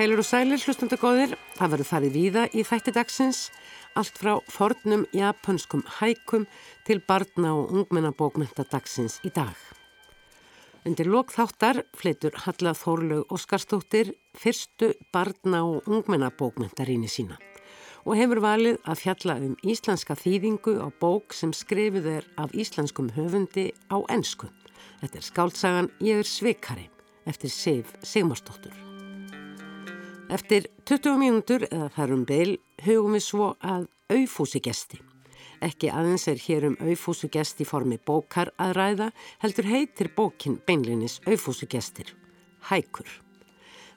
Heilur og sælir hlustundu góðir, það verður farið víða í þætti dagsins, allt frá fornum japanskum hækum til barna og ungmennabókmenta dagsins í dag. Undir lokþáttar fleitur Halla Þórlaug Óskarstóttir fyrstu barna og ungmennabókmentaríni sína og hefur valið að fjalla um íslenska þýðingu á bók sem skrifið er af íslenskum höfundi á ennsku. Þetta er skáltsagan Ég er svikari eftir Sif Sigmarsdóttur. Eftir 20 mínútur eða þarum beil hugum við svo að auðfúsigesti. Ekki aðeins er hér um auðfúsugesti formi bókar að ræða, heldur heitir bókin beinlinis auðfúsugestir. Hækur.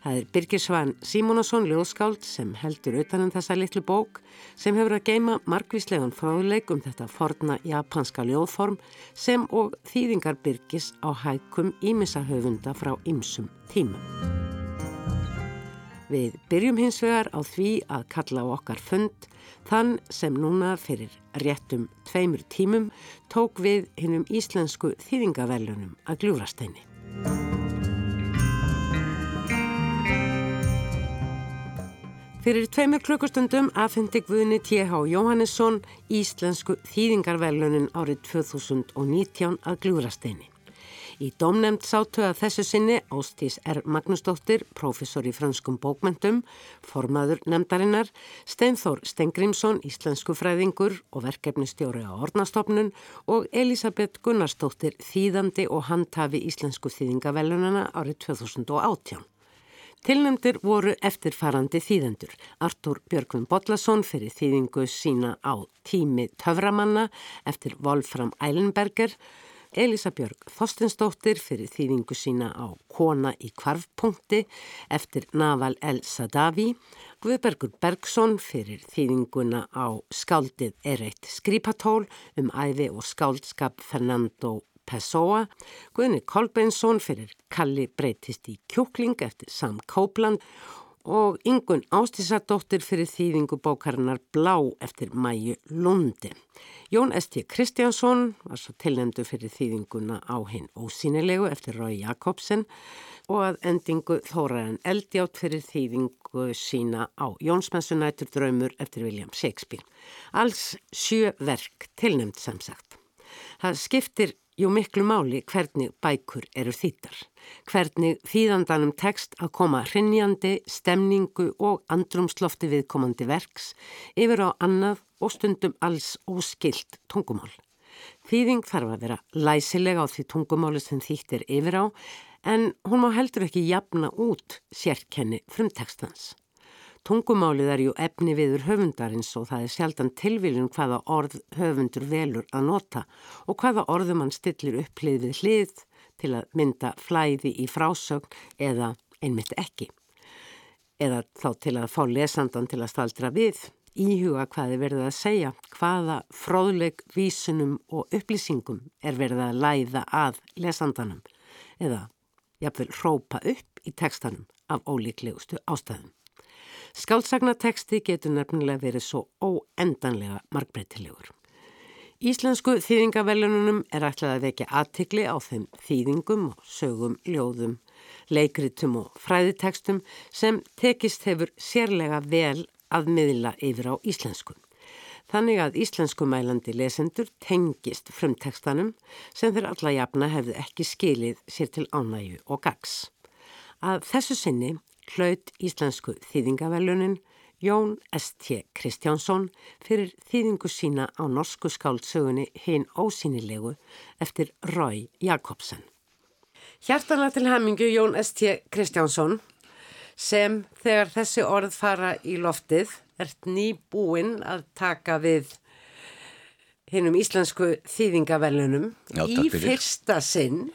Það er Birgir Svan Simónasson ljóðskáld sem heldur utanum þessa litlu bók sem hefur að geima margvíslegan fráðleik um þetta forna japanska ljóðform sem og þýðingar Birgis á hækum ímissahöfunda frá ymsum tímum. Við byrjum hins vegar á því að kalla á okkar fund þann sem núna fyrir réttum tveimur tímum tók við hinnum íslensku þýðingavellunum að gljúrasteini. Fyrir tveimur klukkustundum aðfendi Guðni T.H. Jóhannesson íslensku þýðingarvellunin árið 2019 að gljúrasteini. Í domnemnd sátu að þessu sinni Ástís R. Magnúsdóttir, professor í franskum bókmentum, formaður nefndarinnar, Steinþór Stengrimsson, íslensku fræðingur og verkefnistjóri á ornastofnun og Elisabeth Gunnarsdóttir, þýðandi og handhafi íslensku þýðingavellunana árið 2018. Tilnæmdir voru eftirfarandi þýðendur. Artur Björgvin Bodlason fyrir þýðingu sína á tími töframanna eftir Wolfram Eilenberger, Elisa Björg Þorstinsdóttir fyrir þýðingu sína á Kona í kvarfpunkti eftir Naval El Sadavi, Guðbergur Bergson fyrir þýðinguna á Skáldið er eitt skrýpatól um æfi og skáldskap Fernando Pessoa, Guðni Kolbeinsson fyrir Kalli breytist í kjúkling eftir Sam Copeland og Ingun Ástísadóttir fyrir þýðingu bókarinnar Blá eftir Mæju Lundi. Jón Esti Kristjánsson var svo tilnæmdu fyrir þýðinguna á hinn ósýnilegu eftir Rói Jakobsen og að endingu Þóraðan Eldjátt fyrir þýðingu sína á Jónsmessunætur draumur eftir William Shakespeare. Alls sjö verk tilnæmt samsagt. Það skiptir Jú miklu máli hvernig bækur eru þýttar, hvernig þýðandanum tekst að koma hrinnjandi, stemningu og andrumslofti viðkomandi verks yfir á annað og stundum alls óskilt tungumál. Þýðing þarf að vera læsilega á því tungumáli sem þýttir yfir á en hún má heldur ekki jafna út sérkenni frumtekstans. Tungumálið er ju efni viður höfundarins og það er sjaldan tilviljun hvaða orð höfundur velur að nota og hvaða orðum hann stillir upp hlið við hlið til að mynda flæði í frásögn eða einmitt ekki. Eða þá til að fá lesandan til að staldra við, íhuga hvaði verið að segja, hvaða fróðleg vísunum og upplýsingum er verið að læða að lesandanum eða jafnvel rópa upp í tekstanum af ólíklegustu ástæðum. Skáldsagnateksti getur nefnilega verið svo óendanlega margbreytilegur. Íslensku þýðingavellununum er ætlað að vekja aðtikli á þeim þýðingum og sögum, ljóðum, leikritum og fræðitekstum sem tekist hefur sérlega vel að miðla yfir á íslensku. Þannig að íslensku mælandi lesendur tengist frumtekstanum sem þeir alla jafna hefðu ekki skilið sér til ánægu og gags. Að þessu sinni hlaut íslensku þýðingavelunin Jón S.T. Kristjánsson fyrir þýðingu sína á norsku skáldsögunni Hinn ósýnilegu eftir Rói Jakobsen. Hjartanlega til hamingu Jón S.T. Kristjánsson sem þegar þessi orð fara í loftið ert nýbúinn að taka við hinnum íslensku þýðingavelunum í fyrsta sinn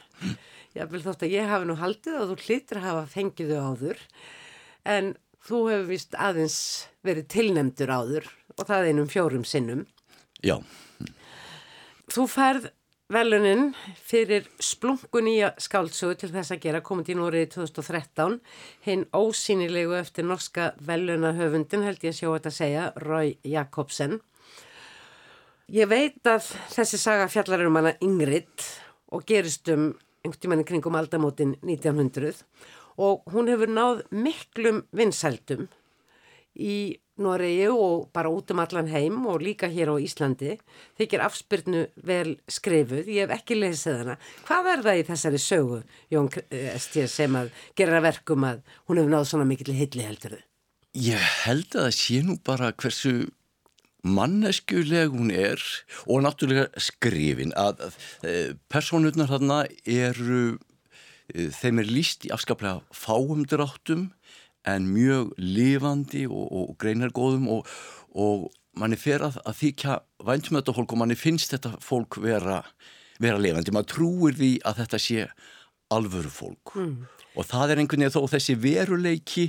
vil þótt að ég hafi nú haldið og þú hlýttir að hafa fengið þau áður en þú hefur vist aðeins verið tilnemdur áður og það einum fjórum sinnum. Já. Þú færð veluninn fyrir splunkun í skáldsögu til þess að gera komið í núriði 2013 hinn ósýnilegu eftir norska velunahöfundin held ég að sjá þetta að segja Rói Jakobsen. Ég veit að þessi saga fjallar um hana Ingrid og gerist um einhvern tíman í kringum aldamótin 1900 og hún hefur náð miklum vinsældum í Noregi og bara út um allan heim og líka hér á Íslandi. Þykir afspyrnu vel skrifuð. Ég hef ekki lesið hana. Hvað er það í þessari sögu Jón Estér sem að gera verkum að hún hefur náð svona mikill hilli heldur þau Ég held að það sé nú bara hversu manneskuleg hún er og náttúrulega skrifin að, eh, personurnar þarna eru eh, þeim er líst í afskaplega fáum dráttum en mjög lifandi og, og greinargóðum og, og manni fer að, að þykja væntum þetta fólk og manni finnst þetta fólk vera, vera lifandi. Maður trúir því að þetta sé alvöru fólk mm. Og það er einhvern veginn þó þessi veruleiki,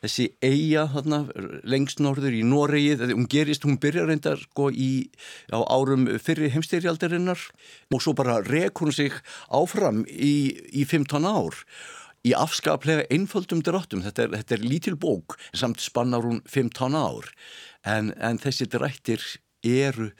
þessi eiga þarna lengst norður í Noregi, hún gerist, hún byrjar reyndar sko í á árum fyrir heimstyrjaldarinnar og svo bara rekur hún sig áfram í, í 15 ár í afskaplega einföldum drattum. Þetta er, þetta er lítil bók, samt spannar hún 15 ár, en, en þessi drættir eru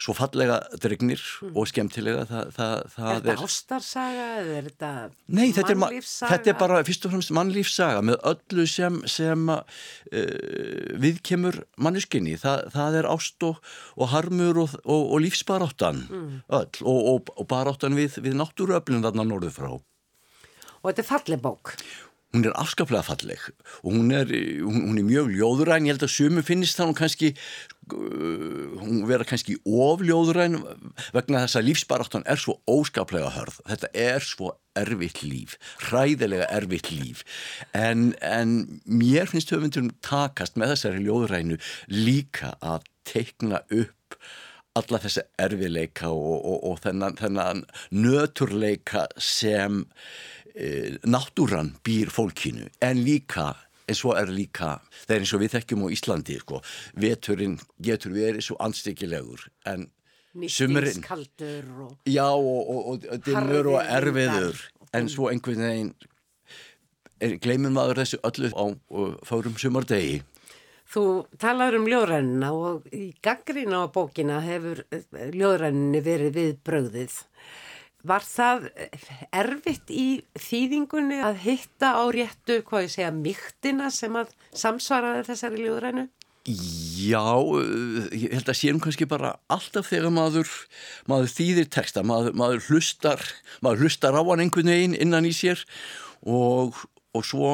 svo fallega dregnir mm. og skemmtilega það, það, það er þetta ástarsaga eða er þetta Nei, þetta? Nei, þetta er bara fyrst og fremst mannlífssaga með öllu sem, sem uh, viðkemur manneskinni, það, það er ást og, og harmur og, og, og lífsbaráttan mm. öll og baráttan við, við náttúruöflun þarna norðu frá og þetta er falleg bók. Hún er afskaplega falleg og hún er, hún, hún er mjög ljóðuræn, ég held að sumu finnist það hún kannski, hún vera kannski ofljóðuræn vegna þess að lífsbaráttan er svo óskaplega hörð. Þetta er svo erfitt líf, hræðilega erfitt líf en, en mér finnst höfundurum takast með þessari ljóðurænu líka að teikna upp alla þessi erfileika og, og, og þennan, þennan nöturleika sem e, náttúran býr fólkinu en líka en svo er líka, það er eins og við þekkjum á Íslandi sko, veturinn getur verið svo anstíkilegur en sumurinn og já og, og, og dimmur og erfiður. en svo einhvern veginn gleymum maður þessu öllu á fórum sumardegi. Þú talar um ljóðrænina og í gangrína á bókina hefur ljóðræninni verið við bröðið Var það erfitt í þýðingunni að hitta á réttu, hvað ég segja, mýktina sem að samsvaraði þessari ljóðrænu? Já, ég held að séum kannski bara alltaf þegar maður, maður þýðir texta, maður, maður, hlustar, maður hlustar á hann einhvern veginn innan í sér og, og svo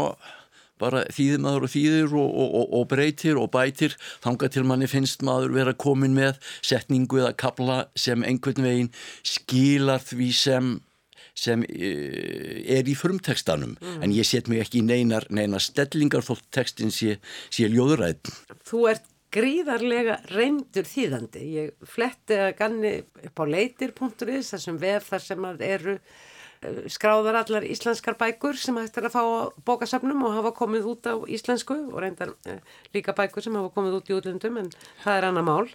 bara þýðir maður og þýðir og, og, og breytir og bætir þanga til manni finnst maður vera komin með setningu eða kabla sem einhvern veginn skilar því sem, sem e, er í frumtekstanum mm. en ég set mig ekki í neinar, neinar stellingar þótt tekstin sé, sé ljóðurætt. Þú ert gríðarlega reyndur þýðandi. Ég fletti að ganni upp á leitir.is þessum vef þar sem eru skráðar allar íslenskar bækur sem hægt er að fá á bókasafnum og hafa komið út á íslensku og reyndar eh, líka bækur sem hafa komið út í útlöndum en það er annað mál.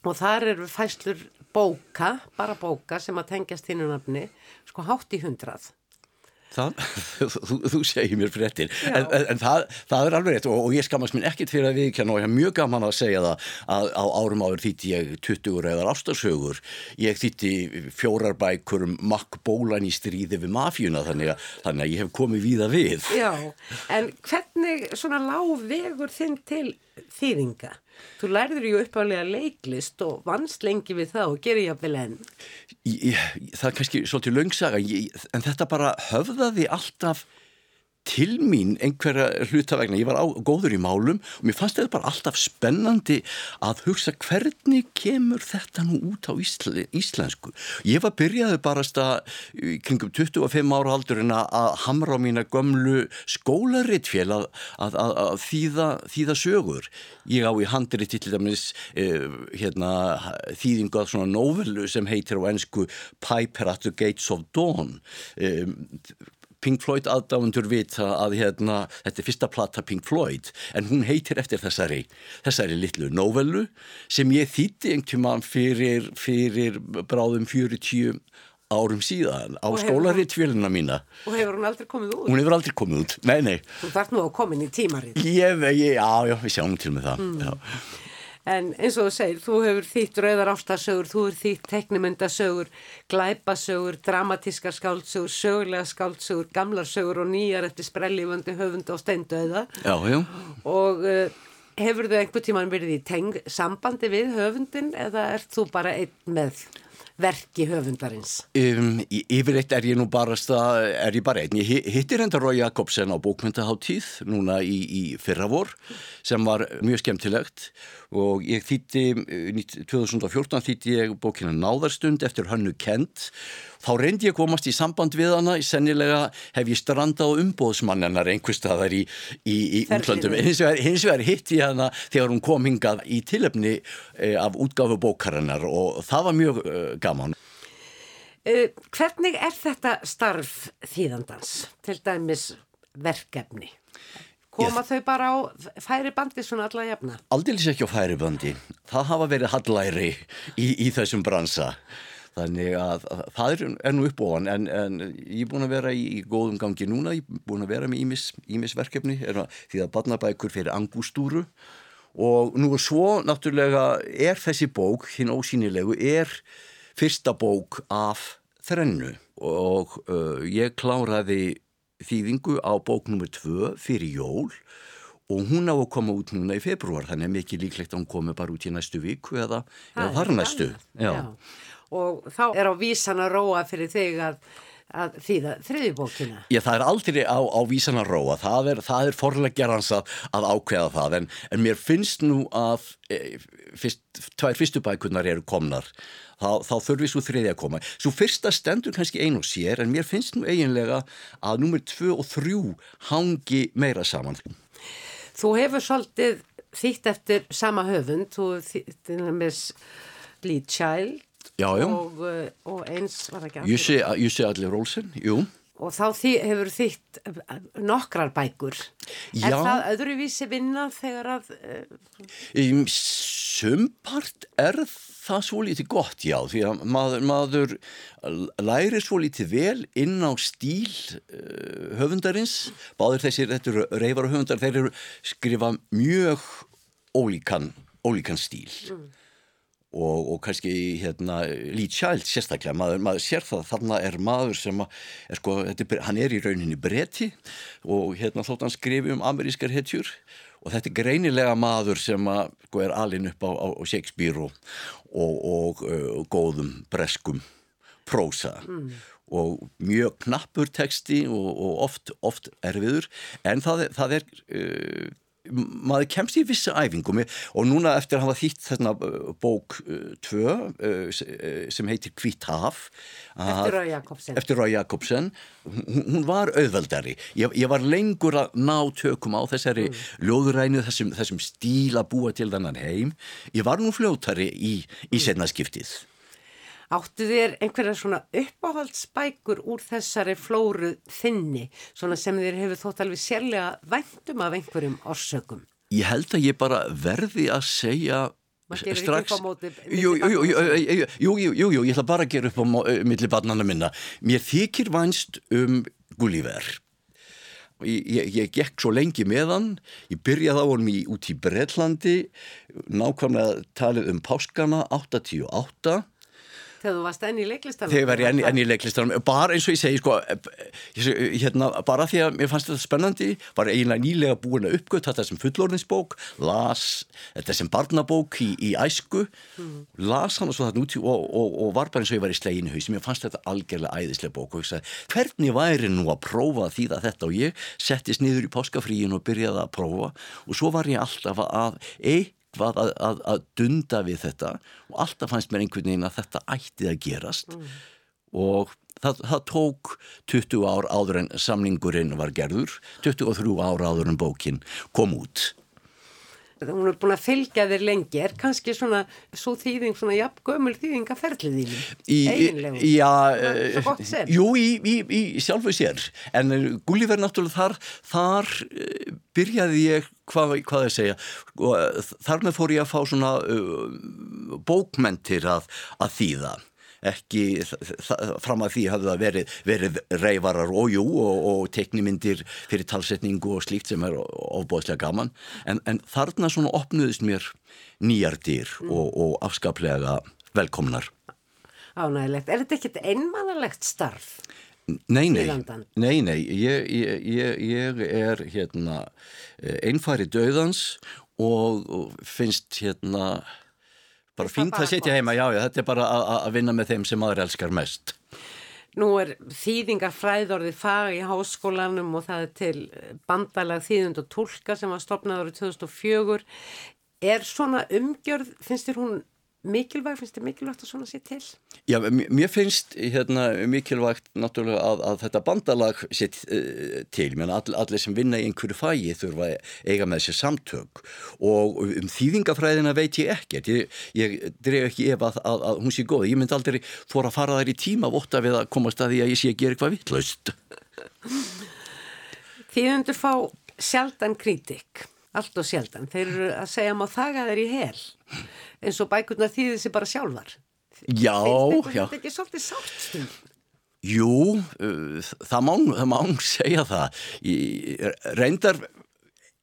Og þar eru fæslur bóka, bara bóka sem að tengjast þínu nafni sko hátt í hundrað Það, þú, þú segir mér fréttir en, en, en það, það er alveg rétt og, og ég skammast mér ekkit fyrir að viðkjanna og ég er mjög gaman að segja það að á árum áður þýtti ég 20 eða ástarsögur. Ég þýtti fjórar bækur um makk bólan í stríði við mafjuna þannig að, þannig að ég hef komið víða við. Já, en hvernig svona lág vegur þinn til þýðinga? Þú lærður ju uppálega leiklist og vannst lengi við það og gerir jáfnvel enn. Það er kannski svolítið laungsaga, en þetta bara höfðaði alltaf til mín einhverja hlutavegna ég var á, góður í málum og mér fannst þetta bara alltaf spennandi að hugsa hvernig kemur þetta nú út á ísl, íslensku. Ég var byrjaði bara kringum 25 ára aldur en að hamra á mína gömlu skólarittfél að, að, að, að þýða, þýða sögur. Ég á í handrið til dæmis eh, hérna, þýðingu að svona novelu sem heitir á ennsku Piper at the Gates of Dawn. Eh, Pink Floyd aðdáðundur vita að hérna, þetta er fyrsta platta Pink Floyd en hún heitir eftir þessari þessari litlu novelu sem ég þýtti einhvern mann fyrir, fyrir bráðum 40 árum síðan á skólaritvélina mína. Og hefur hún aldrei komið út? Hún hefur aldrei komið út, nei, nei. Þú þarf nú að komin í tímarið Já, já, við sjáum til með það mm. En eins og þú segir, þú hefur þýtt rauðar ástasögur, þú hefur þýtt teknimyndasögur, glæpasögur, dramatískar skáldsögur, sögulega skáldsögur, gamlar sögur og nýjar eftir sprellifandi höfund og steindauða. Já, já. Og uh, hefur þau einhver tíman verið í teng sambandi við höfundin eða ert þú bara einn með verki höfundarins? Um, yfirleitt er ég nú bara, er ég bara einn. Ég hittir enda Rói Jakobsen á bókmyndaháttíð núna í, í fyrra vor sem var mjög skemmtilegt. Og ég þýtti, 2014 þýtti ég bókina Náðarstund eftir Hönnu Kent. Þá reyndi ég komast í samband við hana. Sennilega hef ég stranda á umbóðsmannanar einhver staðar í, í, í útlandum hins vegar, hins vegar hitt ég hana þegar hún kom hingað í tilöfni eh, af útgáfu bókarinnar. Og það var mjög uh, gaman uh, Hvernig er þetta starf þýðandans til dæmis verkefni? Koma þau bara á færibandi svona alla jafna? Aldils ekki á færibandi. Það hafa verið hallæri í, í þessum bransa. Þannig að, að það er, er nú uppbóðan en, en ég er búin að vera í, í góðum gangi núna, ég er búin að vera með ímis, ímis verkefni að, því að barnabækur fyrir angústúru og nú og svo náttúrulega er þessi bók, hinn ósýnilegu, er fyrsta bók af þrennu. Og uh, ég kláraði þýðingu á bók nr. 2 fyrir jól. Og hún á að koma út núna í februar þannig að mikið líklegt að hún komi bara út í næstu viku eða, eða þar næstu. og þá er á vísan að róa fyrir þig að, að þýða þriðjubókina Já það er aldrei á, á vísan að róa. Það er, er forleggerans að, að ákveða það. En, en mér finnst nú að e, fyrst, tvær fyrstu bækunar eru komnar. Þá, þá þurfið svo þriði að koma. Svo fyrsta stendur kannski ein og sér en mér finnst nú eiginlega að nummer tvö og þrjú hangi meira saman. Þú hefur svolítið þýtt eftir sama höfund, þú þýttir með Bleed Child já, já. Og, eh, og eins var ekki allir. Jussi Allir Rólsen, jú. Og þá þý, hefur þýtt nokkrar bækur. Já. Er það öðruvísi vinna þegar að... Um, sumpart er það svo lítið gott, já, því að maður, maður læri svo lítið vel inn á stíl uh, höfundarins. Báður þessir, þetta eru reyfar og höfundar, þeir eru skrifa mjög ólíkan, ólíkan stíl. Mm og, og kannski hérna Lee Child sérstaklega, maður, maður sér það þarna er maður sem að, er sko, er, hann er í rauninni bretti og hérna þótt hann skrifi um amerískar hetjur og þetta er greinilega maður sem að, sko, er alin upp á, á Shakespeare og, og, og uh, góðum breskum prósa. Mm. og mjög knappur teksti og oft, oft erfiður. En það, það er uh, maður kemst í vissi æfingum og núna eftir að hafa þýtt þarna uh, bók 2 uh, uh, sem heitir Kvitt haf eftir Rói Jakobsen, eftir Jakobsen hún, hún var auðveldari ég, ég var lengur að ná tökum á þessari mm. ljóðurænu þessum, þessum stíl að búa til þannan heim ég var nú fljóttari í, í mm. senna skiptið Áttu þér einhverja svona uppáhaldsbækur úr þessari flóru þinni, svona sem þér hefur þótt alveg sérlega væntum af einhverjum orsökum? Ég held að ég bara verði að segja strax... Jú, jú, jú, ég ætla bara að gera upp á milli barnana minna. Mér þykir vænst um Gulliver. Ég, ég, ég gekk svo lengi með hann, ég byrjaði á hann út í Breitlandi, nákvæmlega talið um páskana 88 Þegar þú varst enn í leiklistanum? Þegar ég var enn, enn í leiklistanum, bara eins og ég segi sko, hérna, bara því að mér fannst þetta spennandi, var eiginlega nýlega búin að uppgötta þetta sem fullorðinsbók, las þetta sem barnabók í, í æsku, mm. las hann og svo þetta út og, og, og var bara eins og ég var í sleginu haus, mér fannst þetta algjörlega æðislega bók og ég sagði, hvernig væri nú að prófa því að þetta og ég settist niður í páskafríin og byrjaði að prófa og svo var ég alltaf að, ei, eitthvað að, að, að dunda við þetta og alltaf fannst mér einhvern veginn að þetta ætti að gerast mm. og það, það tók 20 ár áður en samningurinn var gerður 23 ár áður en bókin kom út hún er búin að fylgja þér lengi er kannski svona svo þýðing svona jafn gömul þýðing að ferlið þínu? Eiginlegu já, uh, jú, í, í, í sjálfu sér. En uh, Gulliver náttúrulega þar þar uh, byrjaði ég hvað, hvað ég segja og, þar með fór ég að fá svona uh, bókmentir að, að þýða ekki fram að því hafði það verið, verið reyvarar og jú og, og teknimindir fyrir talsetningu og slíkt sem er ofbóðslega gaman. En, en þarna svona opnuðist mér nýjar dýr mm. og, og afskaplega velkomnar. Ánægilegt, er þetta ekkert einmannalegt starf? Nei, nei, nei, nei, ég, ég, ég, ég er hérna einfari döðans og finnst hérna bara fínt að sitja heima, já, já, þetta er bara að vinna með þeim sem aðra elskar mest. Nú er þýðingar fræðorði fag í háskólanum og það er til bandalag þýðund og tólka sem var stopnað árið 2004. Er svona umgjörð, finnst þér hún mikilvæg, finnst þið mikilvægt að svona sé til? Já, mér finnst hérna, mikilvægt náttúrulega að, að þetta bandalag sé uh, til, menn all, allir sem vinna í einhverju fægi þurfa eiga með þessi samtök. Og um þýðingafræðina veit ég ekkert, ég, ég dref ekki ef að, að, að hún sé góð, ég myndi aldrei fóra að fara þær í tíma votta við að komast að því að ég sé að gera eitthvað vittlaust. Þýðundur fá sjaldan kritik allt og sjaldan. Þeir eru að segja maður þaga þeir í hel eins og bækurna þýðir sér bara sjálfar. Já, Finnst já. Þetta ekki svolítið sátt? Jú, uh, það má, það má segja það. Í, reyndar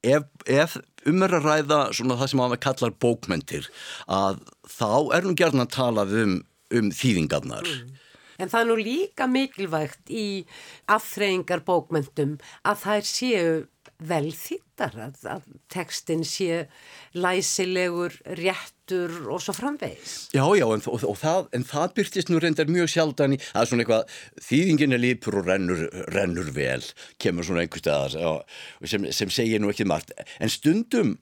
ef, ef um er að ræða svona það sem að maður kallar bókmentir að þá er nú gerðin að tala um, um þýðingarnar. Mm. En það er nú líka mikilvægt í aðþreyingar bókmentum að þær séu vel þýttar að, að tekstin sé læsilegur, réttur og svo framvegis. Já, já, en, og, og það, en það byrtist nú reyndar mjög sjaldan í að svona eitthvað þýðingin er lípur og rennur, rennur vel, kemur svona einhver staðar sem, sem segir nú ekki margt, en stundum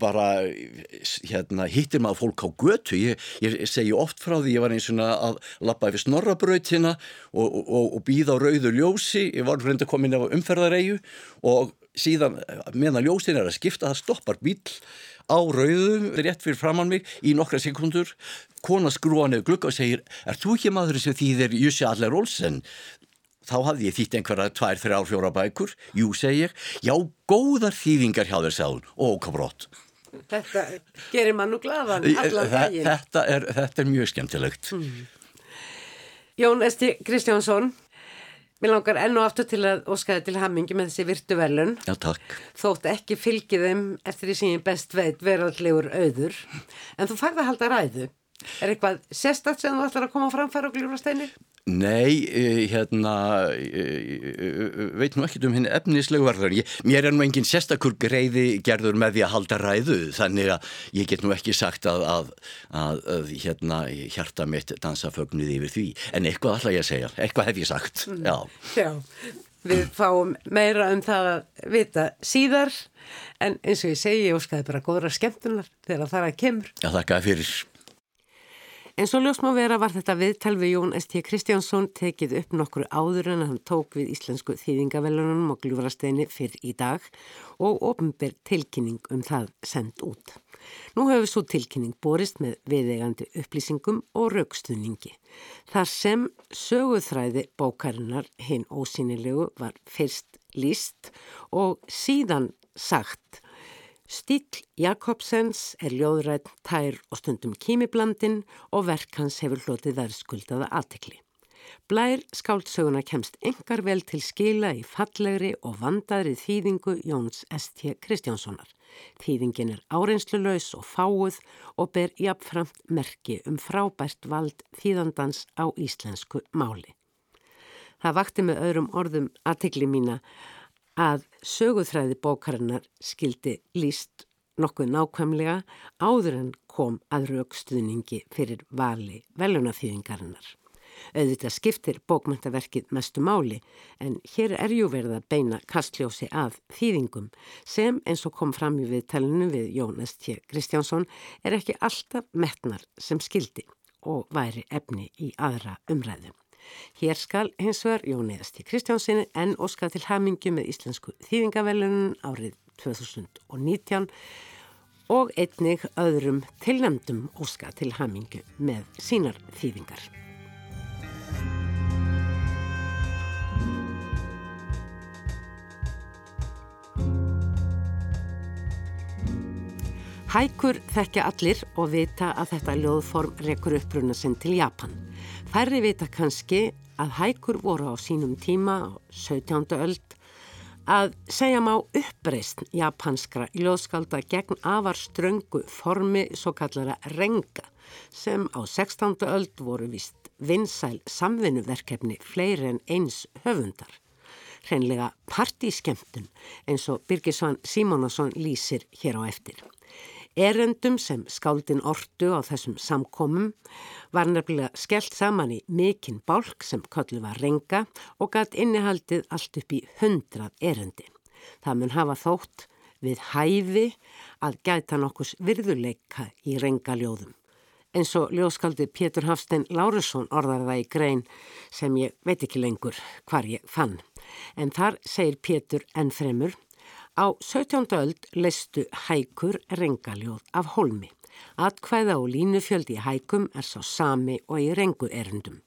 bara hérna, hittir maður fólk á götu. Ég, ég segi oft frá því ég var eins og að lappa yfir snorrabrautina og, og, og býða á rauðu ljósi. Ég var reynda komin á umferðareigu og síðan meðan ljósin er að skipta það stoppar bíl á rauðu rétt fyrir framann mig í nokkra sekundur kona skrúa nefn glugga og segir er þú ekki maður sem þýðir Jussi Allar Olsen? Þá hafði ég þýtt einhverja tvær, þrjár, fjóra bækur. Jú, segi ég, já, góðar þýðingar hjá þér sáðun, og okkur Þetta gerir mann nú glaðan allan daginn. þetta, þetta er mjög skemmtilegt. Mm. Jón Esti Kristjánsson Mér langar enn og aftur til að óskaði til hammingi með þessi virtu velun. Já, takk. Þótt ekki fylgið þeim eftir því sem ég best veit verðallegur auður. En þú færði að halda ræðu. Er eitthvað sérstatt sem þú ætlar að koma framfæra og gljóra steini? Nei, eh, hérna, eh, eh, veit nú ekkert um henni efnislegu varður. Ég, mér er nú engin sérstakur greiði gerður með því að halda ræðu, þannig að ég get nú ekki sagt að, að, að, að hérna, hjarta mitt dansa fögnuð yfir því. En eitthvað ætla ég að segja, eitthvað hef ég sagt, mm. já. Já, við fáum meira um það að vita síðar, en eins og ég segi, ég óskaði bara góðra skemmtunar þegar það er að kemur. Já, þakka fyrir. En svo ljósmá vera var þetta viðtal við Jón S.T. Kristjánsson tekið upp nokkru áður en hann tók við íslensku þýðingavelunum og gljúfrasteini fyrr í dag og ofnbyr tilkynning um það sendt út. Nú hefur svo tilkynning borist með viðegandi upplýsingum og raukstuðningi. Þar sem söguþræði bókarinnar hinn ósýnilegu var fyrst líst og síðan sagt Stíl Jakobsens er ljóðrætt, tær og stundum kímiblandin og verk hans hefur hlotið verðskuldaða aðtikli. Blær skáldsöguna kemst engar vel til skila í fallegri og vandaðri þýðingu Jóns S.T. Kristjánssonar. Þýðingin er áreinslu laus og fáuð og ber jafnframt merki um frábært vald þýðandans á íslensku máli. Það vakti með öðrum orðum aðtikli mína að söguþræði bókarinnar skildi líst nokkuð nákvæmlega áður en kom að raukstuðningi fyrir vali velunaþýðingarinnar. Auðvitað skiptir bókmæntaverkið mestu máli en hér er jú verið að beina kastljósi að þýðingum sem eins og kom fram í viðtælinu við Jónas T. Kristjánsson er ekki alltaf metnar sem skildi og væri efni í aðra umræðum. Hér skal hins vegar Jóniðast í Kristjánsinni en óska til hamingju með Íslensku þýðingavelunum árið 2019 og einnig öðrum tilnæmdum óska til hamingju með sínar þýðingar. Hækur þekkja allir og vita að þetta ljóðform rekur uppbrunna sinn til Japan. Færri vita kannski að hækur voru á sínum tíma á 17. öld að segja má uppreist japanskra ljóðskalda gegn afar ströngu formi svo kallara renga sem á 16. öld voru vist vinsæl samvinnuverkefni fleiri en eins höfundar. Hreinlega partískemtun eins og Birgisvann Simónasson lýsir hér á eftir. Erendum sem skáldin ordu á þessum samkomum var nefnilega skellt saman í mikinn bálk sem kollu var renga og gætt innihaldið allt upp í hundrað erendi. Það mun hafa þótt við hæfi að gæta nokkus virðuleika í rengaljóðum. En svo ljóskaldi Pétur Hafstein Lárusson orðar það í grein sem ég veit ekki lengur hvar ég fann. En þar segir Pétur ennfremur Á 17. öld leistu hækur rengaljóð af holmi. Atkvæða og línufjöldi í hækum er sá sami og í rengu erundum.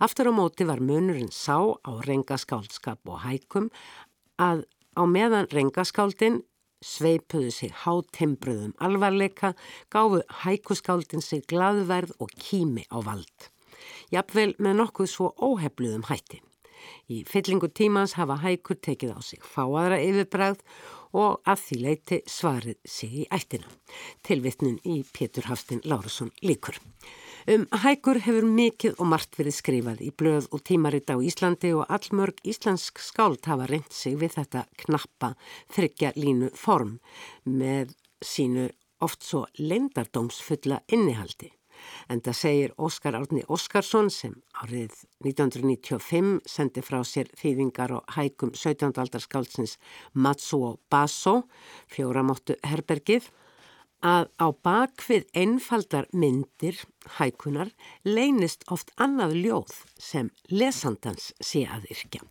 Aftur á móti var munurinn sá á rengaskáldskap og hækum að á meðan rengaskáldin sveipuðu sig hátimbruðum alvarleika, gáfu hækuskáldin sig gladverð og kými á vald. Jafnvel með nokkuð svo óhefluðum hætti. Í fyllingu tímans hafa hækur tekið á sig fáaðra yfirbræð og að því leiti svarið sig í ættina. Tilvittnun í Pétur Hafstinn Lárusson líkur. Um hækur hefur mikið og margt verið skrifað í blöð og tímaritt á Íslandi og allmörg íslensk skáld hafa reynd sig við þetta knappa þryggja línu form með sínu oft svo leindardómsfulla innihaldi. En það segir Óskar Árni Óskarsson sem árið 1995 sendi frá sér þýðingar og hækum 17. aldarskáldsins Matsuo Baso, fjóramóttu herbergið, að á bakvið einfaldar myndir hækunar leynist oft annað ljóð sem lesandans sé að yrkja.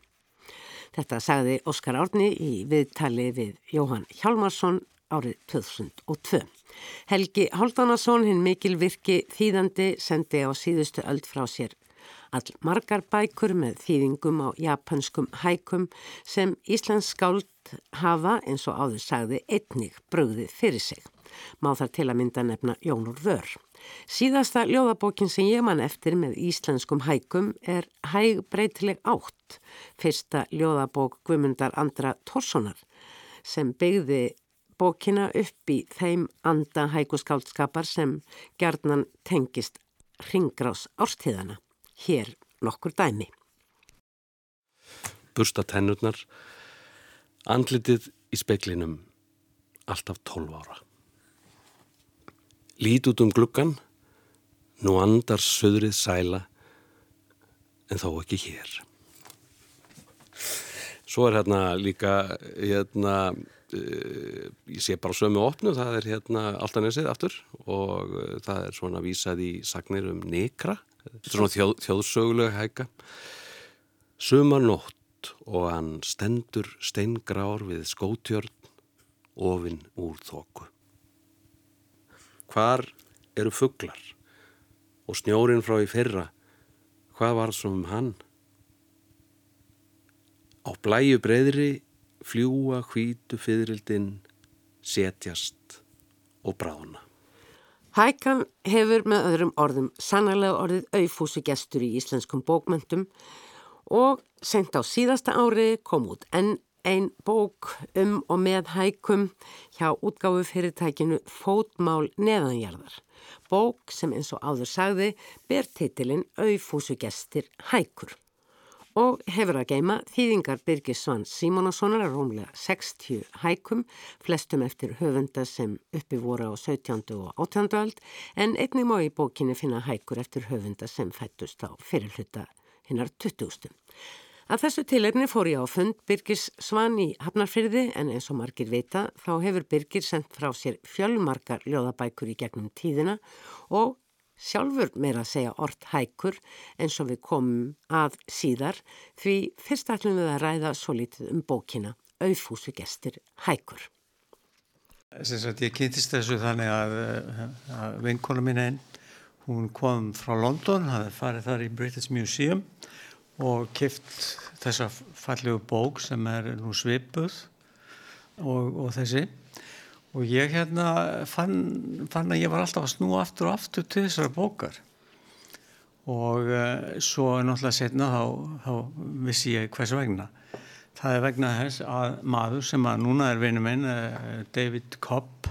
Þetta sagði Óskar Árni í viðtali við Jóhann Hjalmarsson árið 2002. Helgi Hálfdánasson, hinn mikil virki þýðandi, sendi á síðustu öld frá sér all margar bækur með þýðingum á japanskum hækum sem Íslands skáld hafa, eins og áður sagði, einnig bröðið fyrir sig. Má þar til að mynda nefna Jónur Vör. Síðasta ljóðabókin sem ég man eftir með íslenskum hækum er Hæg breytileg átt, fyrsta ljóðabók Guðmundar Andra Torssonar sem byggði bókina upp í þeim anda hækuskáldskapar sem gerðnan tengist ringgrás árstíðana. Hér nokkur dæmi. Bursta tennurnar, andlitið í speklinum, alltaf 12 ára. Lít út um gluggan, nú andar söðrið sæla, en þó ekki hér. Svo er hérna líka, hérna, uh, ég sé bara sömu opnu, það er hérna Altanesið aftur og uh, það er svona vísað í sagnir um nekra, þetta er svona þjóð, þjóðsögulega hækka. Sumar nótt og hann stendur steingrár við skótjörn ofinn úr þóku. Hvar eru fugglar og snjórin frá í fyrra, hvað var það um hann? Á blæju breyðri fljúa hvítu fyririldin, setjast og brána. Hækan hefur með öðrum orðum sannarlega orðið auðfúsi gestur í íslenskum bókmöntum og sent á síðasta ári kom út enn einn bók um og með hækum hjá útgáfu fyrirtækinu Fótmál neðanjarðar. Bók sem eins og áður sagði ber titilinn Auðfúsu gestir hækur og hefur að geima þýðingar Birgis Svans Simónassonar að rómlega 60 hækum, flestum eftir höfunda sem uppi voru á 17. og 18. öld en einnig má í bókinni finna hækur eftir höfunda sem fættust á fyrirluta hinnar 20. Að þessu tilirni fór ég á fund Birgis Svan í Hafnarfyrði en eins og margir vita þá hefur Birgir sendt frá sér fjölmarkar ljóðabækur í gegnum tíðina og sjálfur meira að segja orrt hækur eins og við komum að síðar því fyrst ætlum við að ræða svo litið um bókina Auðfúsu gestir hækur. Sagt, ég kynntist þessu þannig að, að vinkona mín einn, hún kom frá London, hafði farið þar í British Museum og kipt þessa fallegu bók sem er nú svipuð og, og þessi og ég hérna fann, fann að ég var alltaf að snúa aftur og aftur til þessara bókar. Og uh, svo náttúrulega setna þá, þá vissi ég hvers vegna. Það er vegna þess að maður sem að núna er vinnu minn uh, David Cobb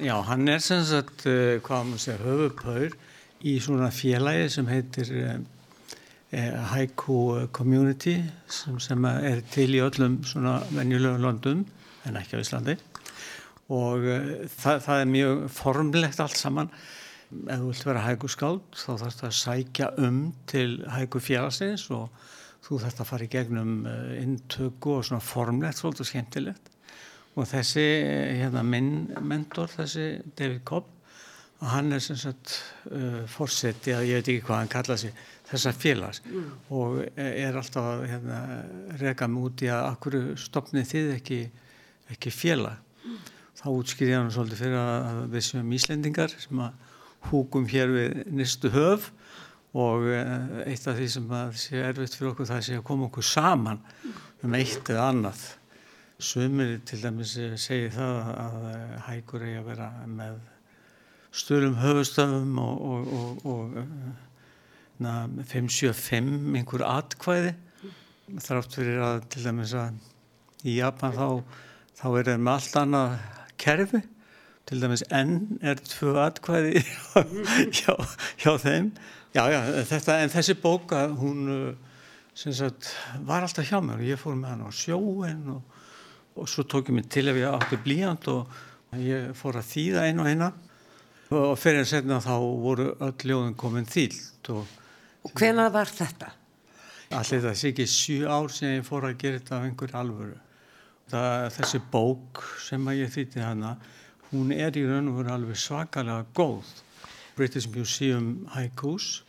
já, hann er sem sagt uh, hvað maður segja, höfupaur í svona félagi sem heitir Haiku Community sem, sem er til í öllum svona venjulegu landum en ekki á Íslandi og það, það er mjög formlegt allt saman ef þú vilt vera hæguskáld þá þarfst það að sækja um til hægufélagsins og þú þarfst að fara í gegnum intöku og svona formlegt, svolítið skemmtilegt og þessi hérna, minn mentor, þessi David Cobb hann er sem sagt uh, fórseti að ég veit ekki hvað hann kalla sig þessa félags mm. og er alltaf að hérna, rega mig út í að akkur stopnið þið ekki, ekki félag. Þá útskýði hann svolítið fyrir að við séum íslendingar sem að húkum hér við nýstu höf og eh, eitt af því sem sé erfitt fyrir okkur það sé að koma okkur saman um eitt eða annað. Sumir til dæmis segir það að hægur eigi að vera með stöðlum höfustöfum og, og, og, og 575 einhver atkvæði. Þrátt fyrir að til dæmis að í Japan þá, þá er það með allt annað kerfi. Til dæmis enn er tvö atkvæði hjá, hjá þeim. Já, já, þetta, en þessi bóka hún sagt, var alltaf hjá mér. Og ég fór með hann á sjóin og, og svo tók ég mig til ef ég átti blíjand og ég fór að þýða einu og eina. Og fyrir en setna þá voru öll ljóðin komin þýlt og, og hvena var þetta? Allir það sé ekki sjú ár sem ég fór að gera þetta af einhverju alvöru það, þessi bók sem að ég þýtti hana hún er í raun og veru alveg svakalega góð. British Museum Haikus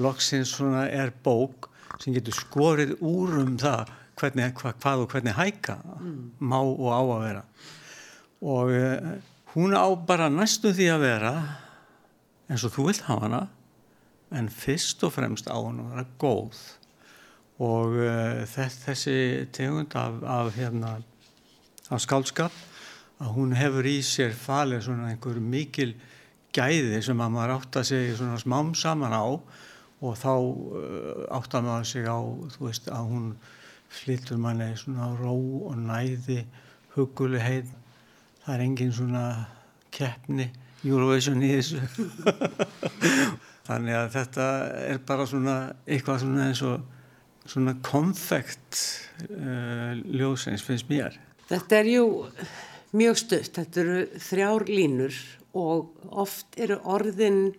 loksins svona er bók sem getur skorið úr um það hvernig, hva, hvað og hvernig hæka mm. má og á að vera og uh, hún á bara næstu því að vera eins og þú vilt hafa hana en fyrst og fremst á hann að vera góð og uh, þess, þessi tegund af, af, hérna, af skálskap að hún hefur í sér falið svona einhver mikil gæði sem að maður átt að segja svona smám saman á. Og þá uh, átt að maður segja á þú veist að hún flyttur manni svona ró og næði huguli heit það er engin svona keppni Eurovision í þessu. Þannig að þetta er bara svona eitthvað svona eins og svona konfekt uh, ljósins finnst mér. Þetta er jú mjög stutt, þetta eru þrjár línur og oft eru orðin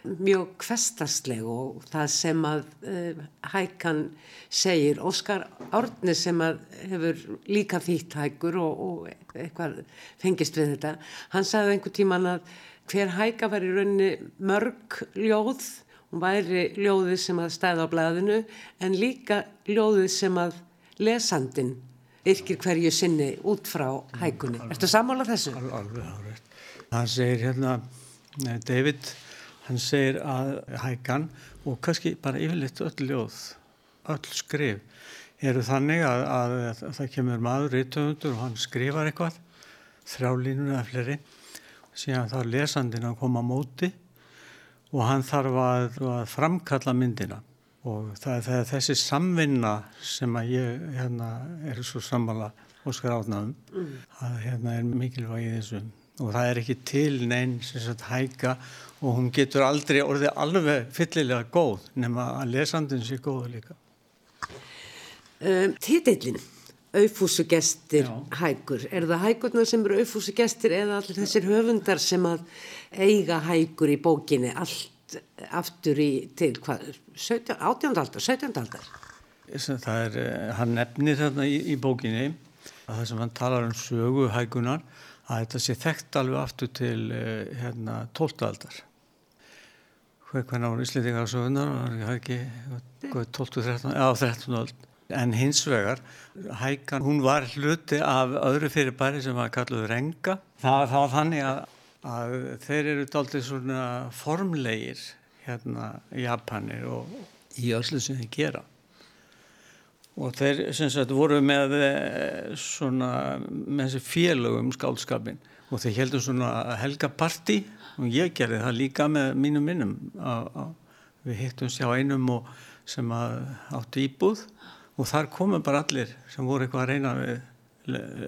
mjög kvestarsleg og það sem að uh, hækan segir, Óskar Árni sem að hefur líka þýtt hækur og, og eitthvað fengist við þetta, hann sagði einhver tíman að hver hæka var í rauninni mörg ljóð, hún væri ljóðið sem að stæða á blæðinu en líka ljóðið sem að lesandin yrkir hverju sinni út frá hækunni. Ertu sammála þessu? Al, alveg árið. Hann segir hérna, David, hann segir að hækan og kannski bara yfirleitt öll ljóð, öll skrif, eru þannig að, að, að, að það kemur maður rítöfundur og hann skrifar eitthvað, þrjálínur eða fleiri, síðan þá lesandin að koma á móti og hann þarf að framkalla myndina. Og það er þessi samvinna sem að ég hérna, er svo sammála Óskar Átnáðum mm. að hérna er mikilvægið þessu. Og það er ekki til neinn sem sagt hæka. Og hún getur aldrei orðið alveg fyllilega góð nema að lesandin sé góða líka. Um, Titillin auðfúsugestir hækur. Er það hækurnar sem eru auðfúsugestir eða allir þessir höfundar sem að eiga hækur í bókinni allt aftur í til hvað, 17, 18. aldar, 17. aldar? Það er, eh, hann nefnir þarna í, í bókinni að það sem hann talar um sögu hægunar að þetta sé þekkt alveg aftur til eh, hérna 12. aldar. Hvernig ára íslendingar á sögunar, það er ekki 12. 13. Já, 13. aldar. En hins vegar, hægan, hún var hluti af öðru fyrirbæri sem var kalluð renga. Það var þannig að að þeir eru dálítið svona formlegir hérna Japanir og í öllu sem þeir gera. Og þeir sem sagt voru með eh, svona með þessi félögum skáldskapin og þeir heldum svona helgaparti og ég gerði það líka með mínum minnum. Við hittum sér á einum sem að áttu íbúð. Og þar komum bara allir sem voru eitthvað að reyna við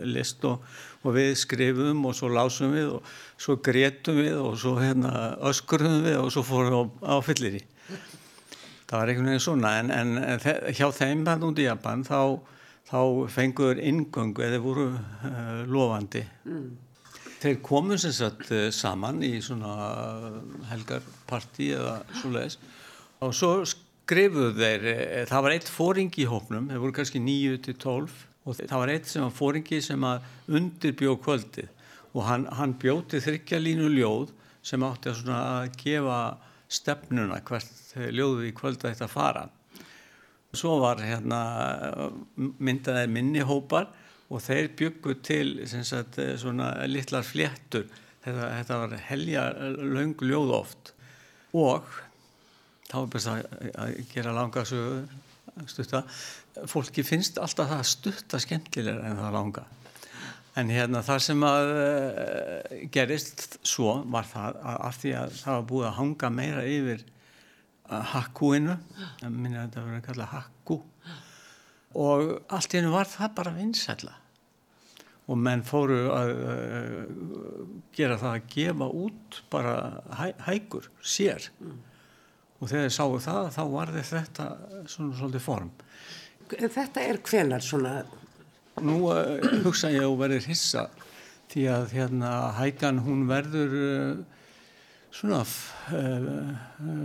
list og, og við skrifum og svo lásum við og svo gretum við og svo hérna öskurum við og svo fórum við á, á fyllir í það var einhvern veginn svona en, en hjá þeim hann út í Japan þá, þá fengur ingöngu eða voru uh, lofandi. Mm. þeir komu sem sagt uh, saman í svona helgarparti eða svo leiðis og svo skrifuðu þeir það var eitt fóring í hópnum þeir voru kannski 9-12 og það var eitt sem var fóringi sem að undirbjó kvöldið og hann, hann bjóti þryggja línu ljóð sem átti að, að gefa stefnuna hvert ljóðu í kvölda þetta fara. Svo var hérna myndaðið minnihópar og þeir byggu til sagt, svona litlar fléttur. Þetta, þetta var helja laung ljóð oft og þá er best að gera langa stutta. Fólki finnst alltaf það stutta skemmtilega en það langa. En hérna þar sem að uh, gerist svo var það að af því að það var búið að hanga meira yfir uh, hakkúinu, minna að þetta verið að kalla hakkú og allt í hennu var það bara vinsætla og menn fóru að uh, gera það að gefa út bara hæ, hækur, sér mm. og þegar þið sáu það þá var þetta svona svolítið form. Þetta er hvenar svona Nú uh, hugsa ég að verður hissa því að hérna hækan hún verður uh, svona uh,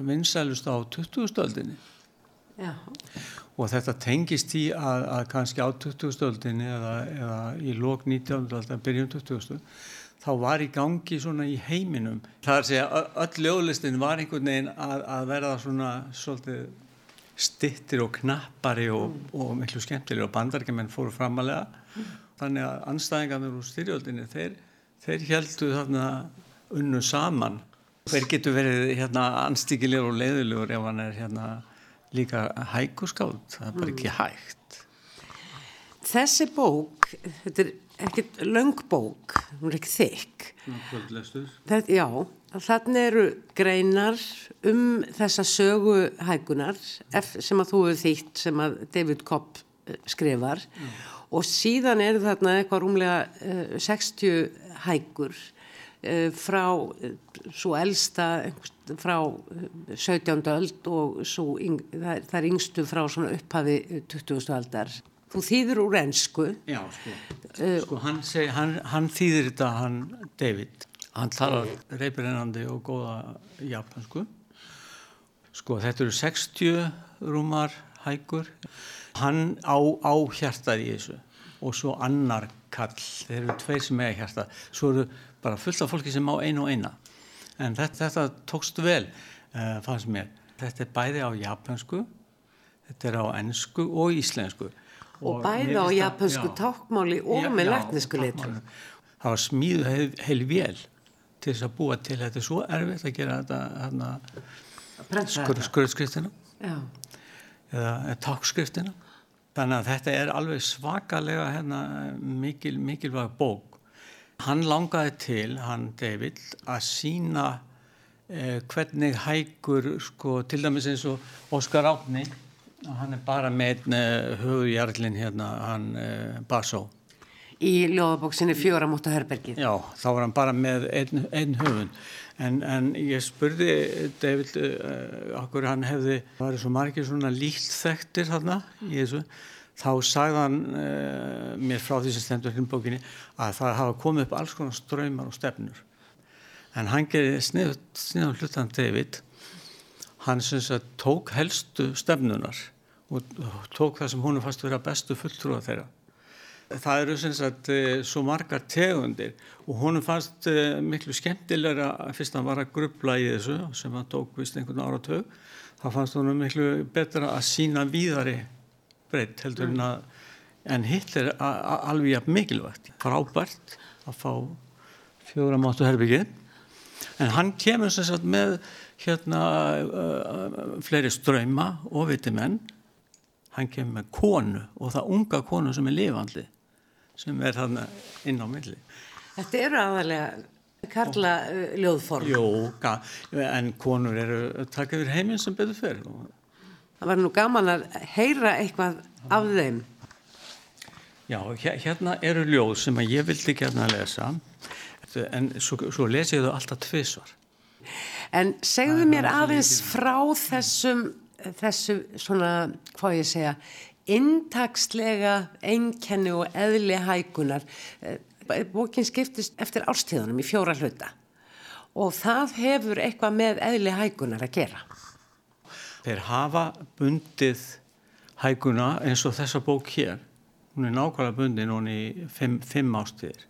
vinsælust á 20. stöldinni og þetta tengist í að, að kannski á 20. stöldinni eða, eða í lók 19. stöldinni, byrjum 20. þá var í gangi svona í heiminum. Það er að segja öll ljóðlistin var einhvern veginn að, að verða svona svolítið stittir og knappari og, mm. og miklu skemmtilega og bandargemenn fóru framalega mm. þannig að anstæðingarnir úr styrjöldinni þeir, þeir heldu þarna unnu saman hver getur verið hérna anstíkilegur og leiðilegur ef hann er hérna líka hæguskáld það er bara ekki mm. hægt Þessi bók þetta er ekkert löngbók hún er ekki þykk þetta, Já Þannig eru greinar um þessa sögu hægunar sem að þú hefur þýtt sem að David Kopp eh, skrifar mm. og síðan eru þarna eitthvað rúmlega uh, 60 hægur uh, frá uh, svo elsta frá 17. öld og svo, það, er yngstu frá svona upphafi 20. aldar. Þú þýður úr ennsku. Já, sko. sko hann, seg, hann, hann þýðir þetta, hann David. Hann talar reypirinnandi og góða japansku sko þetta eru 60 rúmar hækur hann á, á hjartað í þessu. Og svo annar kall þeir eru tveir sem eiga hjartað svo eru bara fullt af fólki sem á einu og eina. En þetta, þetta tókst vel uh, fannst mér. Þetta er bæði á japansku þetta er á ennsku og íslensku og, bæði á japansku tákmáli og með letnisku litur það var smíðu heil, heil vel til þess að búa til. Þetta er svo erfitt að gera þetta skur, skurðskriftina. Eða tákskriftina þannig að þetta er alveg svakalega hérna, mikil, mikilvæg bók. Hann langaði til hann David að sína eh, hvernig hægur sko, til dæmis eins og Óskar Átni hann er bara með eh, höfujarlinn hérna hann eh, Barsó í ljóðabóksinni Fjóramóta Hörbergið. Já, þá var hann bara með einn ein höfund. En, en ég spurði David uh, okkur hann hefði, það var svo margir svona líkt þekktir þarna í þessu, þá sagði hann uh, mér frá því sem stendur hérna bókinni að það hafa komið upp alls konar ströymar og stefnur. En hann gerði sniðan hlutan David, hann syns að tók helstu stefnunar og tók það sem hún er fast að vera bestu fulltrúa þeirra. Það eru sem sagt eh, svo margar tegundir og honum fannst eh, miklu skemmtilegra fyrst að hann var að grubla í þessu sem hann tók vist einhvern áratög þá fannst honum miklu betra að sína víðari breytt heldur mm. en að en hitt er alveg mikilvægt. Frábært að fá fjóra mátu herbyggið en hann kemur sem sagt með hérna uh, fleiri ströyma og vitimenn hann kemur með konu og það unga konu sem er lifandi sem er hann inn á milli. Þetta eru aðalega karla uh, ljóðform. Jó, en konur eru takk yfir heiminn sem betur fyrir. Það var nú gaman að heyra eitthvað af þeim. Já, hérna eru ljóð sem að ég vildi hérna að lesa en svo, svo les ég þau alltaf tvísvar. En segðu mér aðeins frá þessum, þessu svona, hvað ég segja, intakslega einkenni og eðli hækunar. Eh, bókin skiptist eftir árstíðunum í fjóra hluta og það hefur eitthvað með eðli hækunar að gera. Þeir hafa bundið hækuna eins og þessa bók hér. Hún er nákvæmlega bundið núni í fimm, fimm ástíðir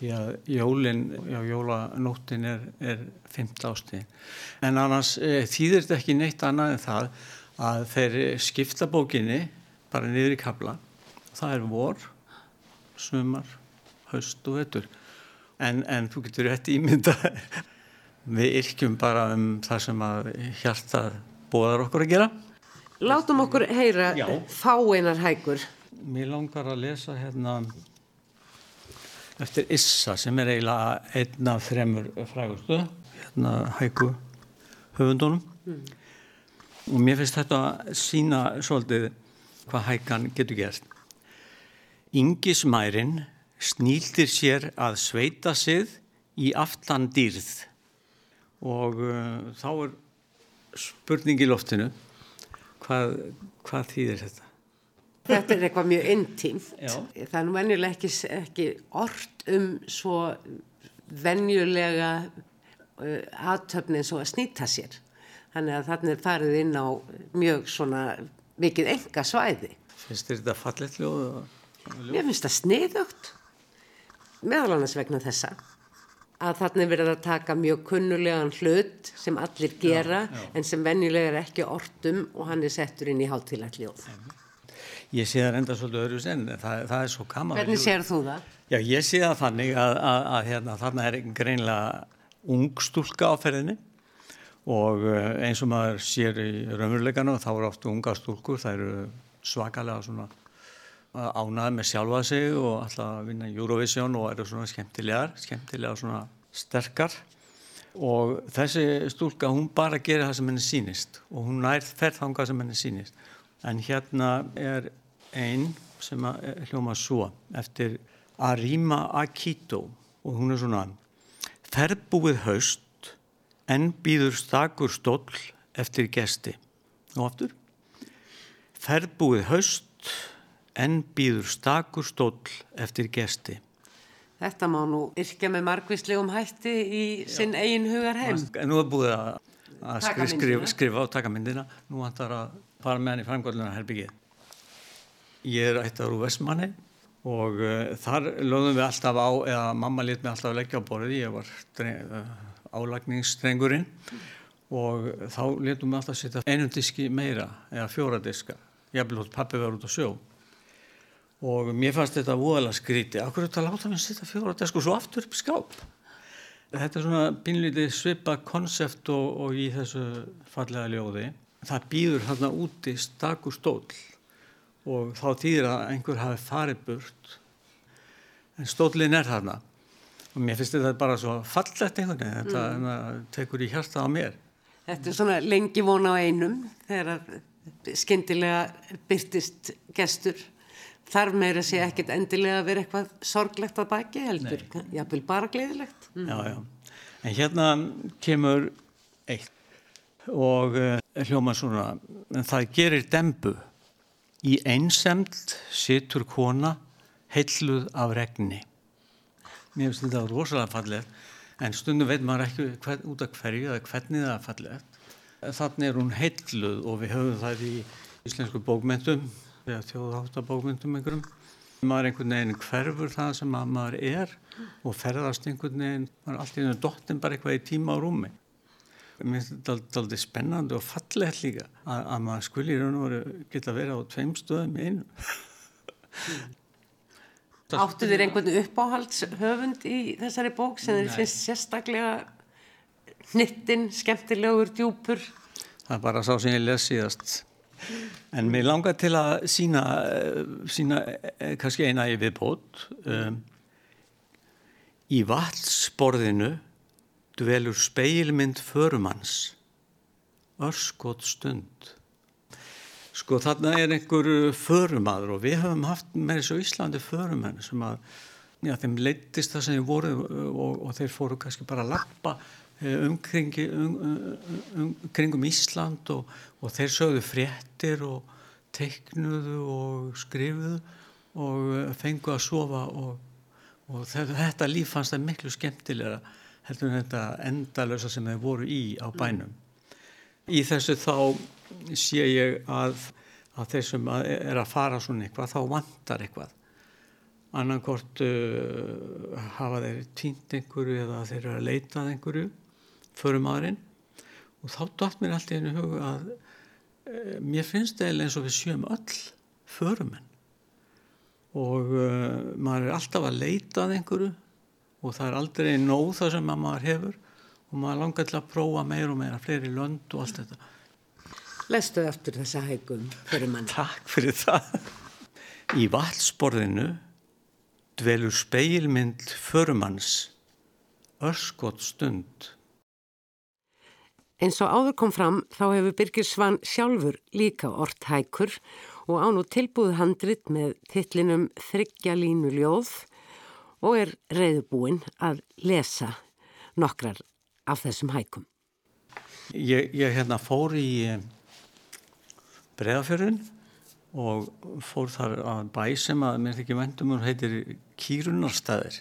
því að jólinn, já jólanóttin er, er fymta ástíðin. En annars e, þýðir þetta ekki neitt annað en það að þeir skipta bókinni bara niður í kabla. Það er vor, sumar, haust og vettur. En, en þú getur rétt ímynda, við yrkjum bara um það sem að hjartað bóðar okkur að gera. Látum okkur heyra fáeinar hækur. Mér langar að lesa hérna eftir Issa sem er eiginlega einn af þremur frægustu hérna hæku höfundunum. Mm. og mér finnst þetta að sína svolítið hvað hækan getur gert. Ingismærin snýldir sér að sveita sig í aftan dýrð og uh, þá er spurning í loftinu hvað, hvað þýðir þetta Þetta er eitthvað mjög intím. Það er nú venjulega ekki, ekki orrt um svo venjulega uh, aðtöfni eins og að snýta sér. Þannig að þarna er farið inn á mjög svona mikið enga svæði. Finnst þér þetta fallet ljóð? Mér finnst það sniðugt. Meðal annars vegna þessa. Að þarna er verið að taka mjög kunnulegan hlut sem allir gera já, já. en sem venjulega er ekki ortum og hann er settur inn í hátilagt ljóð. Ég sé það enda svolítið öðru sen, það, það er svo gaman. Hvernig sér þú það? Já, ég sé það þannig að, að, að hérna, þarna er greinlega ung stúlka á ferðinni og eh, eins og maður sér í raunveruleikanu þá eru oft unga stúlkur, það eru svakalega svona ánað með sjálfa sig og alltaf að vinna Eurovision og eru svona skemmtilegar, skemmtilega svona sterkar og þessi stúlka hún bara gerir það sem henni sínist og hún nær ferðhanga sem henni sínist en hérna er einn sem hljóma svo eftir Arima Akito og hún er svona Ferbúið haust en býður stakur stóll eftir gesti. Og aftur. Ferbúið haust en býður stakur stóll eftir gesti. Þetta má nú yrkja með margvíslegum hætti í sinn eigin hugar heim Nú er búið að, skrifa, skrifa á takamindina nú vantar að fara með hann í framgóðlunar herbyggið Ég er ættar úr Vestmanni og uh, þar lögðum við alltaf á, eða mamma lit mig alltaf að leggja á borði, ég var uh, álagningsstrengurinn og þá letum við alltaf að setja einum diski meira eða fjóra diska, ég hef blótt pappi verið út á sjó og mér fannst þetta voðalega skríti, okkur er þetta láta mér setja fjóra diska og svo aftur upp skáp. Þetta er svona bínlítið svipa konsept og, og í þessu fallega ljóði. Það býður hérna úti stakur stól og þá týðir að einhver hafi farið burt. En stólinn er þarna. Og mér finnst þetta bara svo fallett einhvern veginn. Þetta mm. tekur í hjarta á mér. Þetta er svona lengi vona á einum þegar skindilega byrtist gestur. Þarf meira sé ekkit endilega að vera eitthvað sorglegt að baki heldur, jáfnvel bara gleðilegt. Mm. Já, já, en hérna kemur eitt. Og uh, hljóma svona en það gerir dembu Í einsemd situr kona heilluð af regni. Mér finnst þetta rosalega fallið en stundum veit maður ekki hvern, út af hverju eða hvernig það er fallið. Þannig er hún heilluð og við höfum það í íslensku bókmyndum eða þjóðháttabókmyndum einhverjum. Maður er einhvern veginn hverfur það sem maður er og ferðast einhvern veginn, maður er alltaf í dottin bara eitthvað í tíma á rúmi mér finnst þetta aldrei spennandi og fallegt líka að, að maður skuli í raun og veru geta verið á tveim stöðum einu Áttu þér einhvern uppáhaldshöfund í þessari bók sem þér finnst sérstaklega hnittin, skemmtilegur, djúpur? Það er bara sá sem ég les síðast En mér langar til að sína, sína kannski eina í viðbót. Um, í vatsborðinu dvelur speilmynd förumanns, örskot stund. Sko þarna er einhver förumadur og við höfum haft með þessu Íslandi förumenn sem að já, þeim leittist það sem þeir voru og, og þeir fóru kannski bara að lappa umkring, um, um, um, kringum Ísland og, og þeir sögðu fréttir og teiknuðu og skrifuðu og fengu að sofa og, og þetta líf fannst það miklu skemmtilega heldur en þetta endalösa sem þeir voru í á bænum. Í þessu þá sé ég að, að þeir sem er að fara svona eitthvað þá vantar eitthvað. Annarkort uh, hafa þeir týnt einhverju eða þeir eru að leitað einhverju förum aðurinn og þá dætt mér alltaf einu hug að uh, mér finnst það eins og við sjöum öll förumenn. Og uh, maður er alltaf að leitað einhverju og það er aldrei nóð það sem maður hefur. Og maður langar til að prófa meir og meira fleiri lönd og allt þetta. Lestu eftir þessa hægum förumann Takk fyrir það. Í valsborðinu dvelur speilmynd förumanns, örskot stund. Eins og áður kom fram þá hefur Birgir Svann sjálfur líka orrt hækur og án og tilbúið handrit með titlinum Þryggja línu ljóð og er reyðubúinn að lesa nokkrar af þessum hækum. Ég, ég hérna fór í eh, breðafjörðun og fór þar að bæ sem að mér þykir vendum og heitir Kýrunarstaðir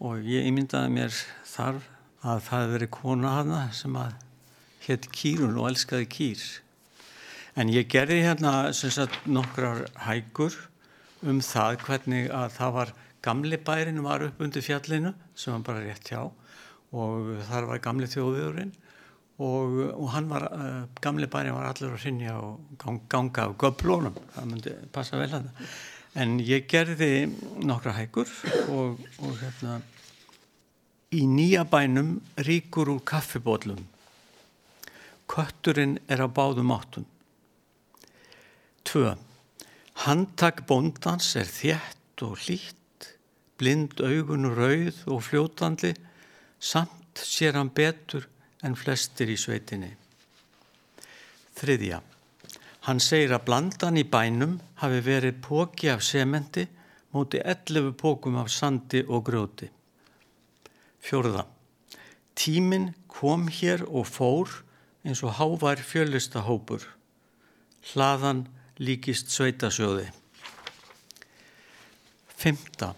og ég ímyndaði mér þar að það hefði verið kona hana sem að hétt Kýrun og elskaði kýr en ég gerði hérna sagt, nokkrar hægur um það hvernig að það var gamli bærin var upp undir fjallinu sem var bara rétt hjá og þar var gamli þjóðviðurinn og, og hann var, uh, gamli bæri var allir að rinja og gang, ganga á göblónum, það myndi passa vel að það. En ég gerði nokkra hækur og, og hérna í nýja bænum ríkur úr kaffibótlum. Kötturinn er á báðum áttum. Tvö. Handtak bóndans er þjætt og hlýtt, blind augun rauð og fljótandi, samt sér hann betur en flestir í sveitinni. Þriðja. Hann segir að blandan í bænum hafi verið póki af sementi móti 11 pókum af sandi og grjóti. Fjörða. Tíminn kom hér og fór eins og hávær fjölistahópur. Hlaðan líkist sveitasjóði. Fymta.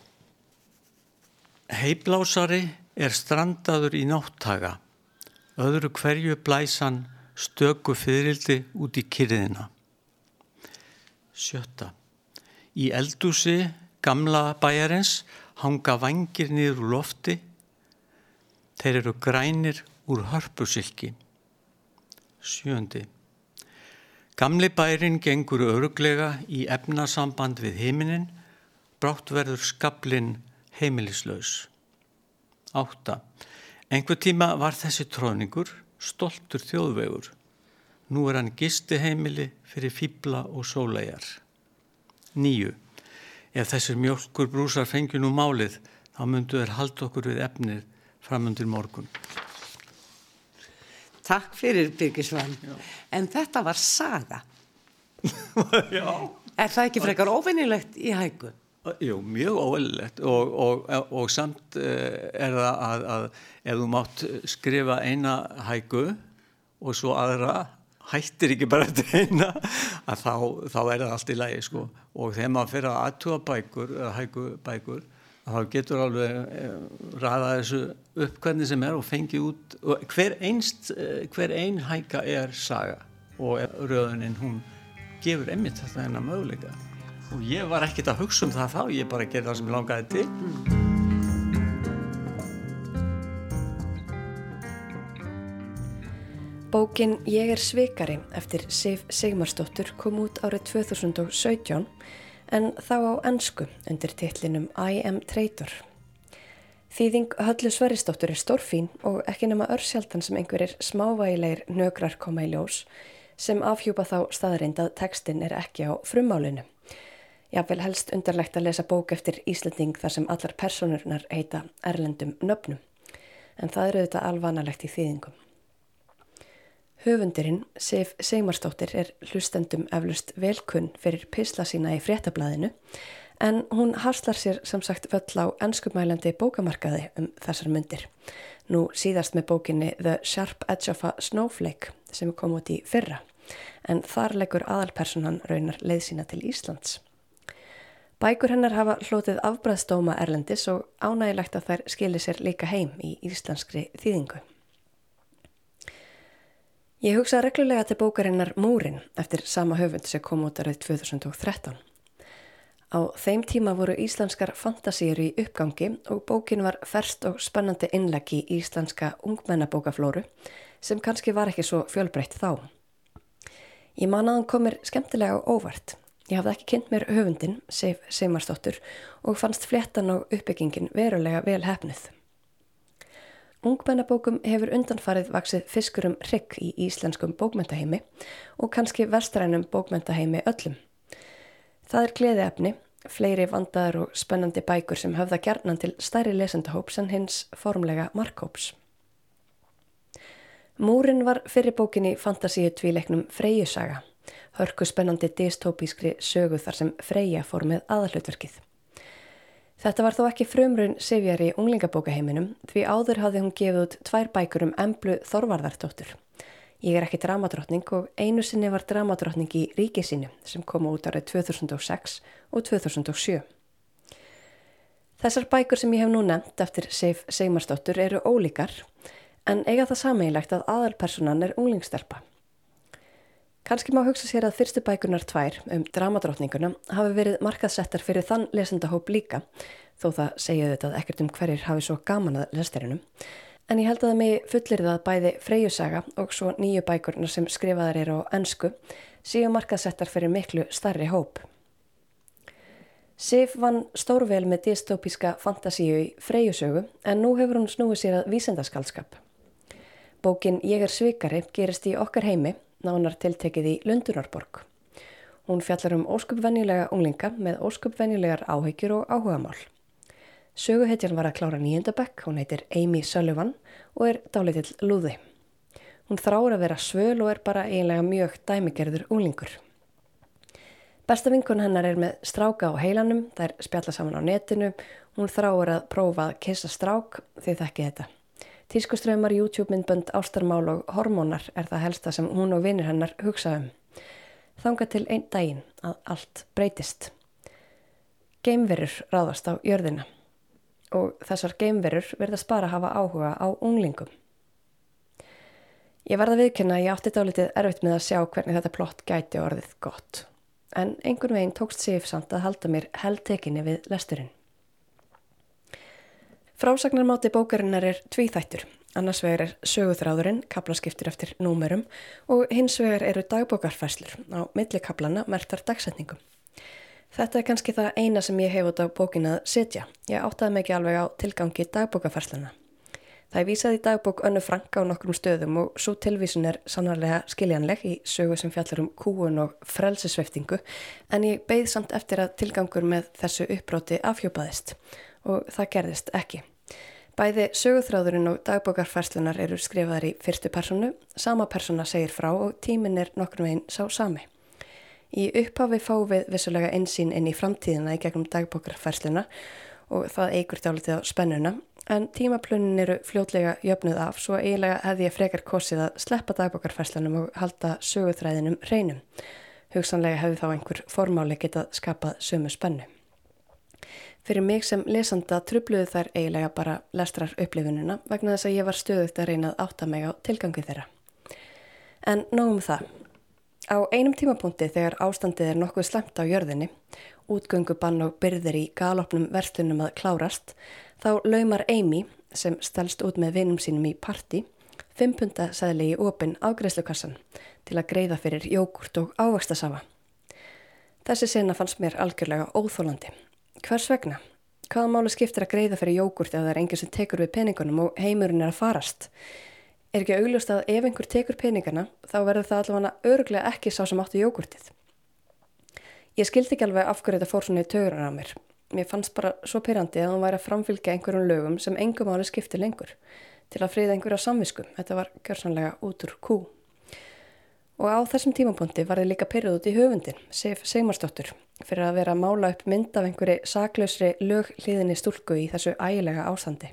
Heiblásari er strandaður í náttaga öðru hverju blæsan stöku fyririldi út í kyrðina. Sjötta. Í eldúsi gamla bæjarins hanga vangir niður úr lofti. Þeir eru grænir úr hörpusilki. Sjöndi. Gamli bærin gengur öruglega í efnasamband við heiminin, brátt verður skablin heimilislaus. Átta. Engu tíma var þessi tróningur stoltur þjóðvegur. Nú er hann gistiheimili fyrir fýbla og sólegar. Nýju. Ef þessir mjölkur brúsar fengi nú málið, þá myndu þeir halda okkur við efnið framundir morgun. Takk fyrir Birgisvann. En þetta var saga. Já. Er það ekki frekar óvinnilegt í hægu? Jú, mjög óvelilegt og, og, og samt eh, er það að, að ef þú mátt skrifa eina hægu og svo aðra hættir ekki bara þetta eina að þá, þá er það allt í lægi sko. og þegar maður fyrir að aðtúa bækur eða hægu bækur þá getur alveg eh, ræða þessu upp hvernig sem er og fengi út og hver, einst, eh, hver ein hæga er saga og rauðuninn hún gefur einmitt þetta enna möguleika og ég var ekkert að hugsa um það þá, ég bara gerði það sem ég langaði til. Bókin Ég er svikari eftir Sif Sigmarsdóttur kom út árið 2017 en þá á ennsku undir titlinum I am traitor. Þýðing Höllu Sveristóttur er stórfín og ekki nema örsjaldan sem einhverjir smávægilegir nögrar koma í ljós sem afhjúpa þá staðarind að tekstin er ekki á frummálinu. Jáfnvel helst undarlegt að lesa bók eftir Íslanding þar sem allar personurnar heita erlendum nöfnum, en það eru þetta alvanalegt í þýðingum. Höfundurinn, Sif Seymarsdóttir, er hlustendum eflust velkunn fyrir pisla sína í fréttablaðinu en hún haslar sér sem sagt völl á ennskumælandi bókamarkaði um þessar myndir. Nú síðast með bókinni The Sharp Edge of a Snowflake sem kom út í fyrra en þar leggur aðalpersonan raunar leið sína til Íslands. Bækur hennar hafa hlotið afbræðstóma Erlendis og ánægilegt að þær skilir sér líka heim í íslenskri þýðingu. Ég hugsaði reglulega til bókarinnar Múrin eftir sama höfund sem kom út árið 2013. Á þeim tíma voru íslenskar fantasýr í uppgangi og bókin var ferst og spennandi innlegg í íslenska ungmennabókaflóru sem kannski var ekki svo fjölbreytt þá. Ég man að hann komir skemmtilega og óvart. Ég hafði ekki kynnt mér höfundin, Seif Seymarsdóttur, og fannst fléttan og uppbyggingin verulega vel hefnið. Ungmennabókum hefur undanfarið vaksið fiskurum hrygg í íslenskum bókmentaheimi og kannski verstrænum bókmentaheimi öllum. Það er gleðiefni, fleiri vandaður og spennandi bækur sem höfða gerðnan til stærri lesendahóps en hins formlega markhóps. Múrin var fyrir bókinni fantasíu tvíleiknum Freyjusaga, hörku spennandi dystópískri sögu þar sem Freyja fór með aðalutverkið. Þetta var þó ekki frumrun Sivjar í unglingabókaheiminum því áður hafði hún gefið út tvær bækur um emblu Þorvarðardóttur. Ég er ekki dramadrottning og einu sinni var dramadrottning í ríkisínu sem kom út árið 2006 og 2007. Þessar bækur sem ég hef nú nefnt eftir Sif Seymarsdóttur eru ólíkar en eiga það sameigilegt að aðalpersonan er unglingstelpa. Kanski má hugsa sér að fyrstu bækunar tvær um dramadrótninguna hafi verið markaðsettar fyrir þann lesendahóp líka, þó það segja þetta að ekkert um hverjir hafi svo gaman að lesterinnum. En ég held að það mig fullir það bæði freyjusaga og svo nýju bækurnar sem skrifaðar eru á ennsku séu markaðsettar fyrir miklu starri hóp. Sif vann stórvel með dystopíska fantasíu í freyjusögu en nú hefur hún snúið sér að vísendaskaldskap. Bókin Ég er svikari gerist í okkar heimi nánar tiltekið í Lundunarborg. Hún fjallar um óskupvenjulega unglinga með óskupvenjulegar áhyggjur og áhugamál. Söguhetjan var að klára nýjendabekk, hún heitir Amy Sullivan og er dálitill lúði. Hún þráur að vera svöl og er bara eiginlega mjög dæmigerður unglingur. Besta vinkun hennar er með stráka á heilanum, það er spjalla saman á netinu, hún þráur að prófa að kissa strák því þekki þetta. Tískuströymar, YouTube-myndbönd, ástarmál og hormónar er það helsta sem hún og vinnir hennar hugsa um. Þanga til einn daginn að allt breytist. Geimverur ráðast á jörðina og þessar geimverur verðast bara að hafa áhuga á unglingum. Ég verða viðkynna að ég átti dálitið erfitt með að sjá hvernig þetta plott gæti orðið gott en einhvern veginn tókst séf samt að halda mér heldtekinni við lesturinn. Frásagnarmáti bókarinnar er tvíþættur. Annars vegar er söguþráðurinn, kaplaskiptir eftir númerum og hins vegar eru dagbókarfæslur á millikaplana mertar dagsetningum. Þetta er kannski það eina sem ég hef út á bókin að setja. Ég áttaði mikið alveg á tilgangi dagbókarfæsluna. Það er vísað í dagbók önnu franka á nokkrum stöðum og svo tilvísun er sannarlega skiljanleg í sögu sem fjallar um kúun og frelsesveftingu en ég beigð samt eftir að tilgangur með þessu uppbróti afhjópaðist og það gerðist ekki. Bæði söguþráðurinn og dagbókarfærslunar eru skrifaðar í fyrstu personu, sama persona segir frá og tímin er nokkur veginn sá sami. Í upphafi fá við vissulega einsýn inn í framtíðina í gegnum dagbókarfærsluna og það eigur dálitið á spennuna, en tímaplunin eru fljótlega jöfnuð af svo eiginlega hefði ég frekar kosið að sleppa dagbókarfærslunum og halda söguþræðinum reynum. Hugsanlega hefði þá einhver formáli getað skapað sömu spennu. Fyrir mig sem lesanda trubluðu þær eiginlega bara lestrar upplifununa vegna þess að ég var stöðugt að reyna að átta mig á tilgangu þeirra. En nógum það. Á einum tímapunkti þegar ástandið er nokkuð slemt á jörðinni, útgöngu bann og byrðir í galopnum verstunum að klárast, þá laumar Amy, sem stelst út með vinum sínum í parti, fimmpunta sæðli í opin ágreifslukassan til að greiða fyrir jógurt og ávakstasafa. Þessi sena fannst mér algjörlega óþólandi Hvers vegna? Hvaða máli skiptir að greiða fyrir jógurt ef það er enginn sem tekur við peningunum og heimurinn er að farast? er ekki augljóst að ef einhver tekur peningana þá verður það allavega öruglega ekki sá sem áttu jógurtið. Ég skildi ekki alveg af hverju þetta fór svona í tögurar á mér. Mér fannst bara svo pyrrandi að hún væri að framfylgja einhverjum lögum sem engum áli skipti lengur til að friða einhverja samvisku. Þetta var gjörsanlega út úr kú. Og á þessum tímapunkti var þið líka pyrruð út í höfundin, Sif Seymarsdóttur, fyrir að vera að mála upp mynd af einhverju saklausri löghlýðinni stúlku í þessu ægilega ástandi.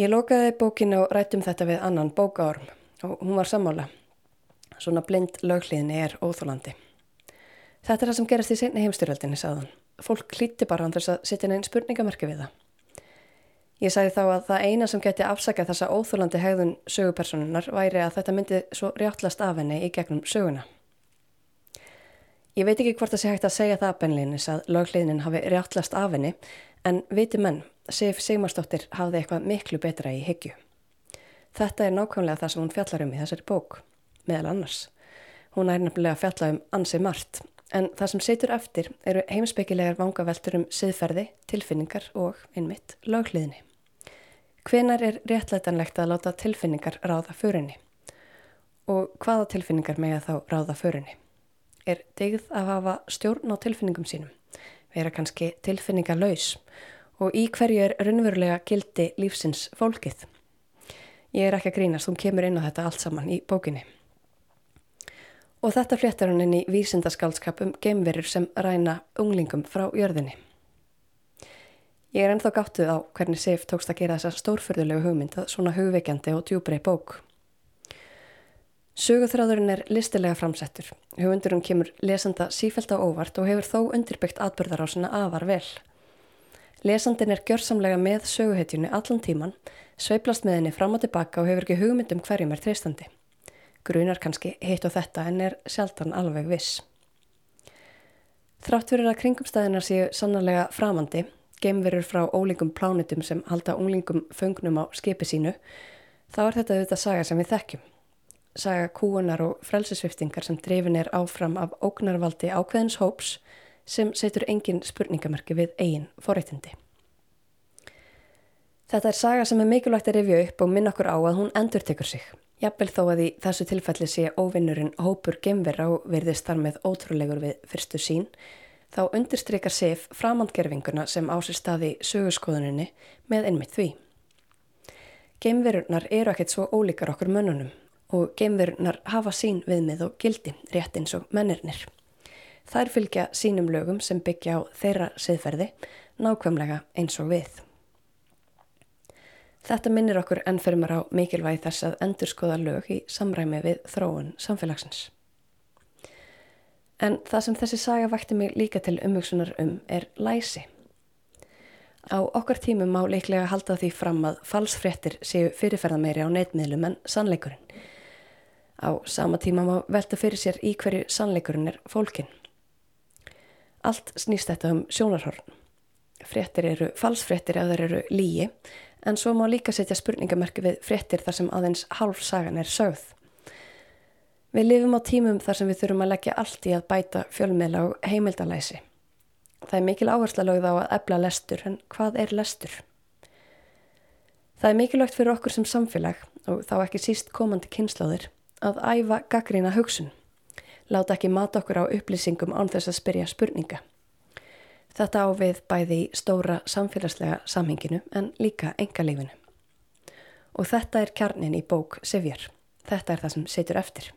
Ég lokaði bókinu og rættum þetta við annan bókaorm og hún var sammála. Svona blind lögliðni er óþólandi. Þetta er það sem gerast í senni heimstyrveldinni, sagðan. Fólk hlíti bara hann þess að setja neinn spurningamerki við það. Ég sagði þá að það eina sem geti afsakað þessa óþólandi hegðun sögupersonunar væri að þetta myndi svo rjáttlast af henni í gegnum söguna. Ég veit ekki hvort það sé hægt að segja það benlinis að lögliðnin hafi rjáttlast af henni en viti menn Sif Sigmarsdóttir hafði eitthvað miklu betra í hyggju. Þetta er nákvæmlega það sem hún fjallar um í þessari bók, meðal annars. Hún er nefnilega að fjalla um ansi margt, en það sem setur eftir eru heimsbyggilegar vangaveltur um siðferði, tilfinningar og, einmitt, lögliðni. Hvenar er réttlætanlegt að láta tilfinningar ráða förinni? Og hvaða tilfinningar með þá ráða förinni? Er digð að hafa stjórn á tilfinningum sínum? Vera kannski tilfinningar laus? og í hverju er raunverulega gildi lífsins fólkið. Ég er ekki að grínast, hún kemur inn á þetta allt saman í bókinni. Og þetta fléttar hún inn í vísindaskaldskap um gemverur sem ræna unglingum frá jörðinni. Ég er ennþá gáttuð á hvernig Sif tókst að gera þessa stórfyrðulegu hugmynd að svona hugveikjandi og djúbrei bók. Söguþráðurinn er listilega framsettur. Hugmyndurum kemur lesanda sífælt á óvart og hefur þó undirbyggt atbyrðar á svona afar vel. Lesandin er gjörsamlega með söguhetjunni allan tíman, sveiplast með henni fram og tilbaka og hefur ekki hugmyndum hverjum er treystandi. Grunar kannski heitt og þetta en er sjaldan alveg viss. Þrátt fyrir að kringumstæðinar séu sannarlega framandi, gemverur frá ólingum plánitum sem halda unglingum föngnum á skipi sínu, þá er þetta auðvitað saga sem við þekkjum. Saga kúunar og frelsesviftingar sem drefin er áfram af ógnarvaldi ákveðins hóps sem setur engin spurningamerki við eigin forreitindi. Þetta er saga sem er mikilvægt að rifja upp og minna okkur á að hún endur tekur sig. Jafnvel þó að í þessu tilfelli sé óvinnurinn hópur gemverra og verðist þar með ótrúlegur við fyrstu sín, þá undirstreykar Sif framandgerfinguna sem á sér staði sögurskoðuninni með einmitt því. Gemverurnar eru ekkert svo ólíkar okkur mönnunum og gemverurnar hafa sín viðmið og gildi rétt eins og mennirnir. Þær fylgja sínum lögum sem byggja á þeirra siðferði nákvæmlega eins og við. Þetta minnir okkur ennfyrmar á mikilvægi þess að endurskoða lög í samræmi við þróun samfélagsins. En það sem þessi saga vakti mig líka til umvöksunar um er læsi. Á okkar tímum má leiklega halda því fram að falsfrettir séu fyrirferða meiri á neitmiðlum en sannleikurinn. Á sama tíma má velta fyrir sér í hverju sannleikurinn er fólkinn. Allt snýst þetta um sjónarhorn. Frettir eru falsfrettir ef þeir eru lígi en svo má líka setja spurningamerki við frettir þar sem aðeins hálf sagan er sögð. Við lifum á tímum þar sem við þurfum að leggja allt í að bæta fjölmiðla og heimildalæsi. Það er mikil áhersla lögð á að ebla lestur en hvað er lestur? Það er mikilvægt fyrir okkur sem samfélag og þá ekki síst komandi kynnslóðir að æfa gaggrína hugsun. Láta ekki mata okkur á upplýsingum án þess að spyrja spurninga. Þetta á við bæði í stóra samfélagslega samhenginu en líka engalífinu. Og þetta er kjarnin í bók Sivjar. Þetta er það sem setur eftir.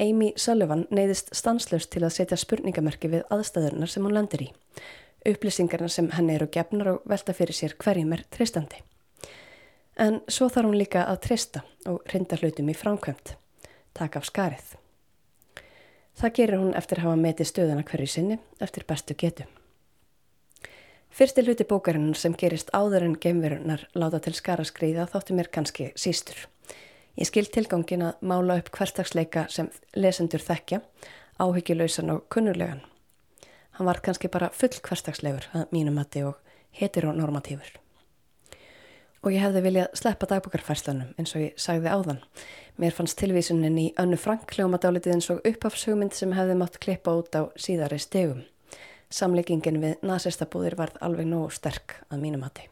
Amy Sullivan neyðist stanslust til að setja spurningamerki við aðstæðurnar sem hún landir í. Upplýsingarna sem henni eru gefnar og velta fyrir sér hverjum er tristandi. En svo þarf hún líka að trista og rinda hlutum í framkvæmt. Takk af skarið. Það gerir hún eftir að hafa metið stöðuna hverju sinni eftir bestu getu. Fyrsti hluti bókarinn sem gerist áður en geimverunar láta til skara skriða þótti mér kannski sístur. Ég skil tilgangin að mála upp hverstagsleika sem lesendur þekkja, áhyggjulausan og kunnulegan. Hann var kannski bara full hverstagslegur að mínumatti og heteronormatífur og ég hefði viljað sleppa dagbókarfærslanum eins og ég sagði áðan. Mér fannst tilvísunin í önnu Frank hljómadálitið eins og uppafshugmynd sem hefði mátt klippa út á síðari stegum. Samleggingin við nazistabúðir varð alveg nógu sterk að mínum hati.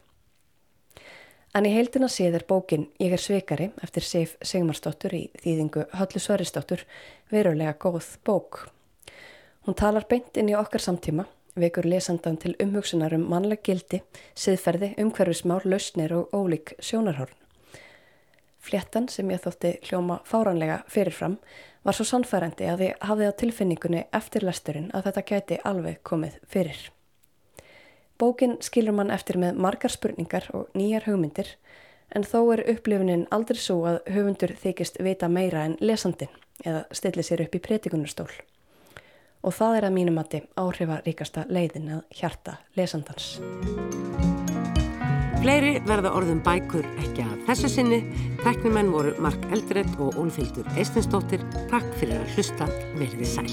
En í heildina séð er bókin Ég er sveikari eftir Seif Sigmarsdóttur í þýðingu Höllu Sverisdóttur verulega góð bók. Hún talar beint inn í okkar samtíma, vekur lesandan til umhugsunar um mannleg gildi, siðferði, umhverfismál, lausnir og ólík sjónarhórn. Fléttan sem ég þótti hljóma fáranlega fyrirfram var svo sannfærandi að ég hafði á tilfinningunni eftir lesturinn að þetta gæti alveg komið fyrir. Bókin skilur mann eftir með margar spurningar og nýjar hugmyndir en þó er upplifunin aldrei svo að höfundur þykist vita meira en lesandin eða stilli sér upp í pretikunarstól. Og það er að mínum mati áhrifaríkasta leiðin að hjarta lesandans. Fleiri verða orðum bækur ekki að þessu sinni. Teknimenn voru Mark Eldred og Úlfildur Eistinsdóttir. Takk fyrir að hlusta. Verði sæl.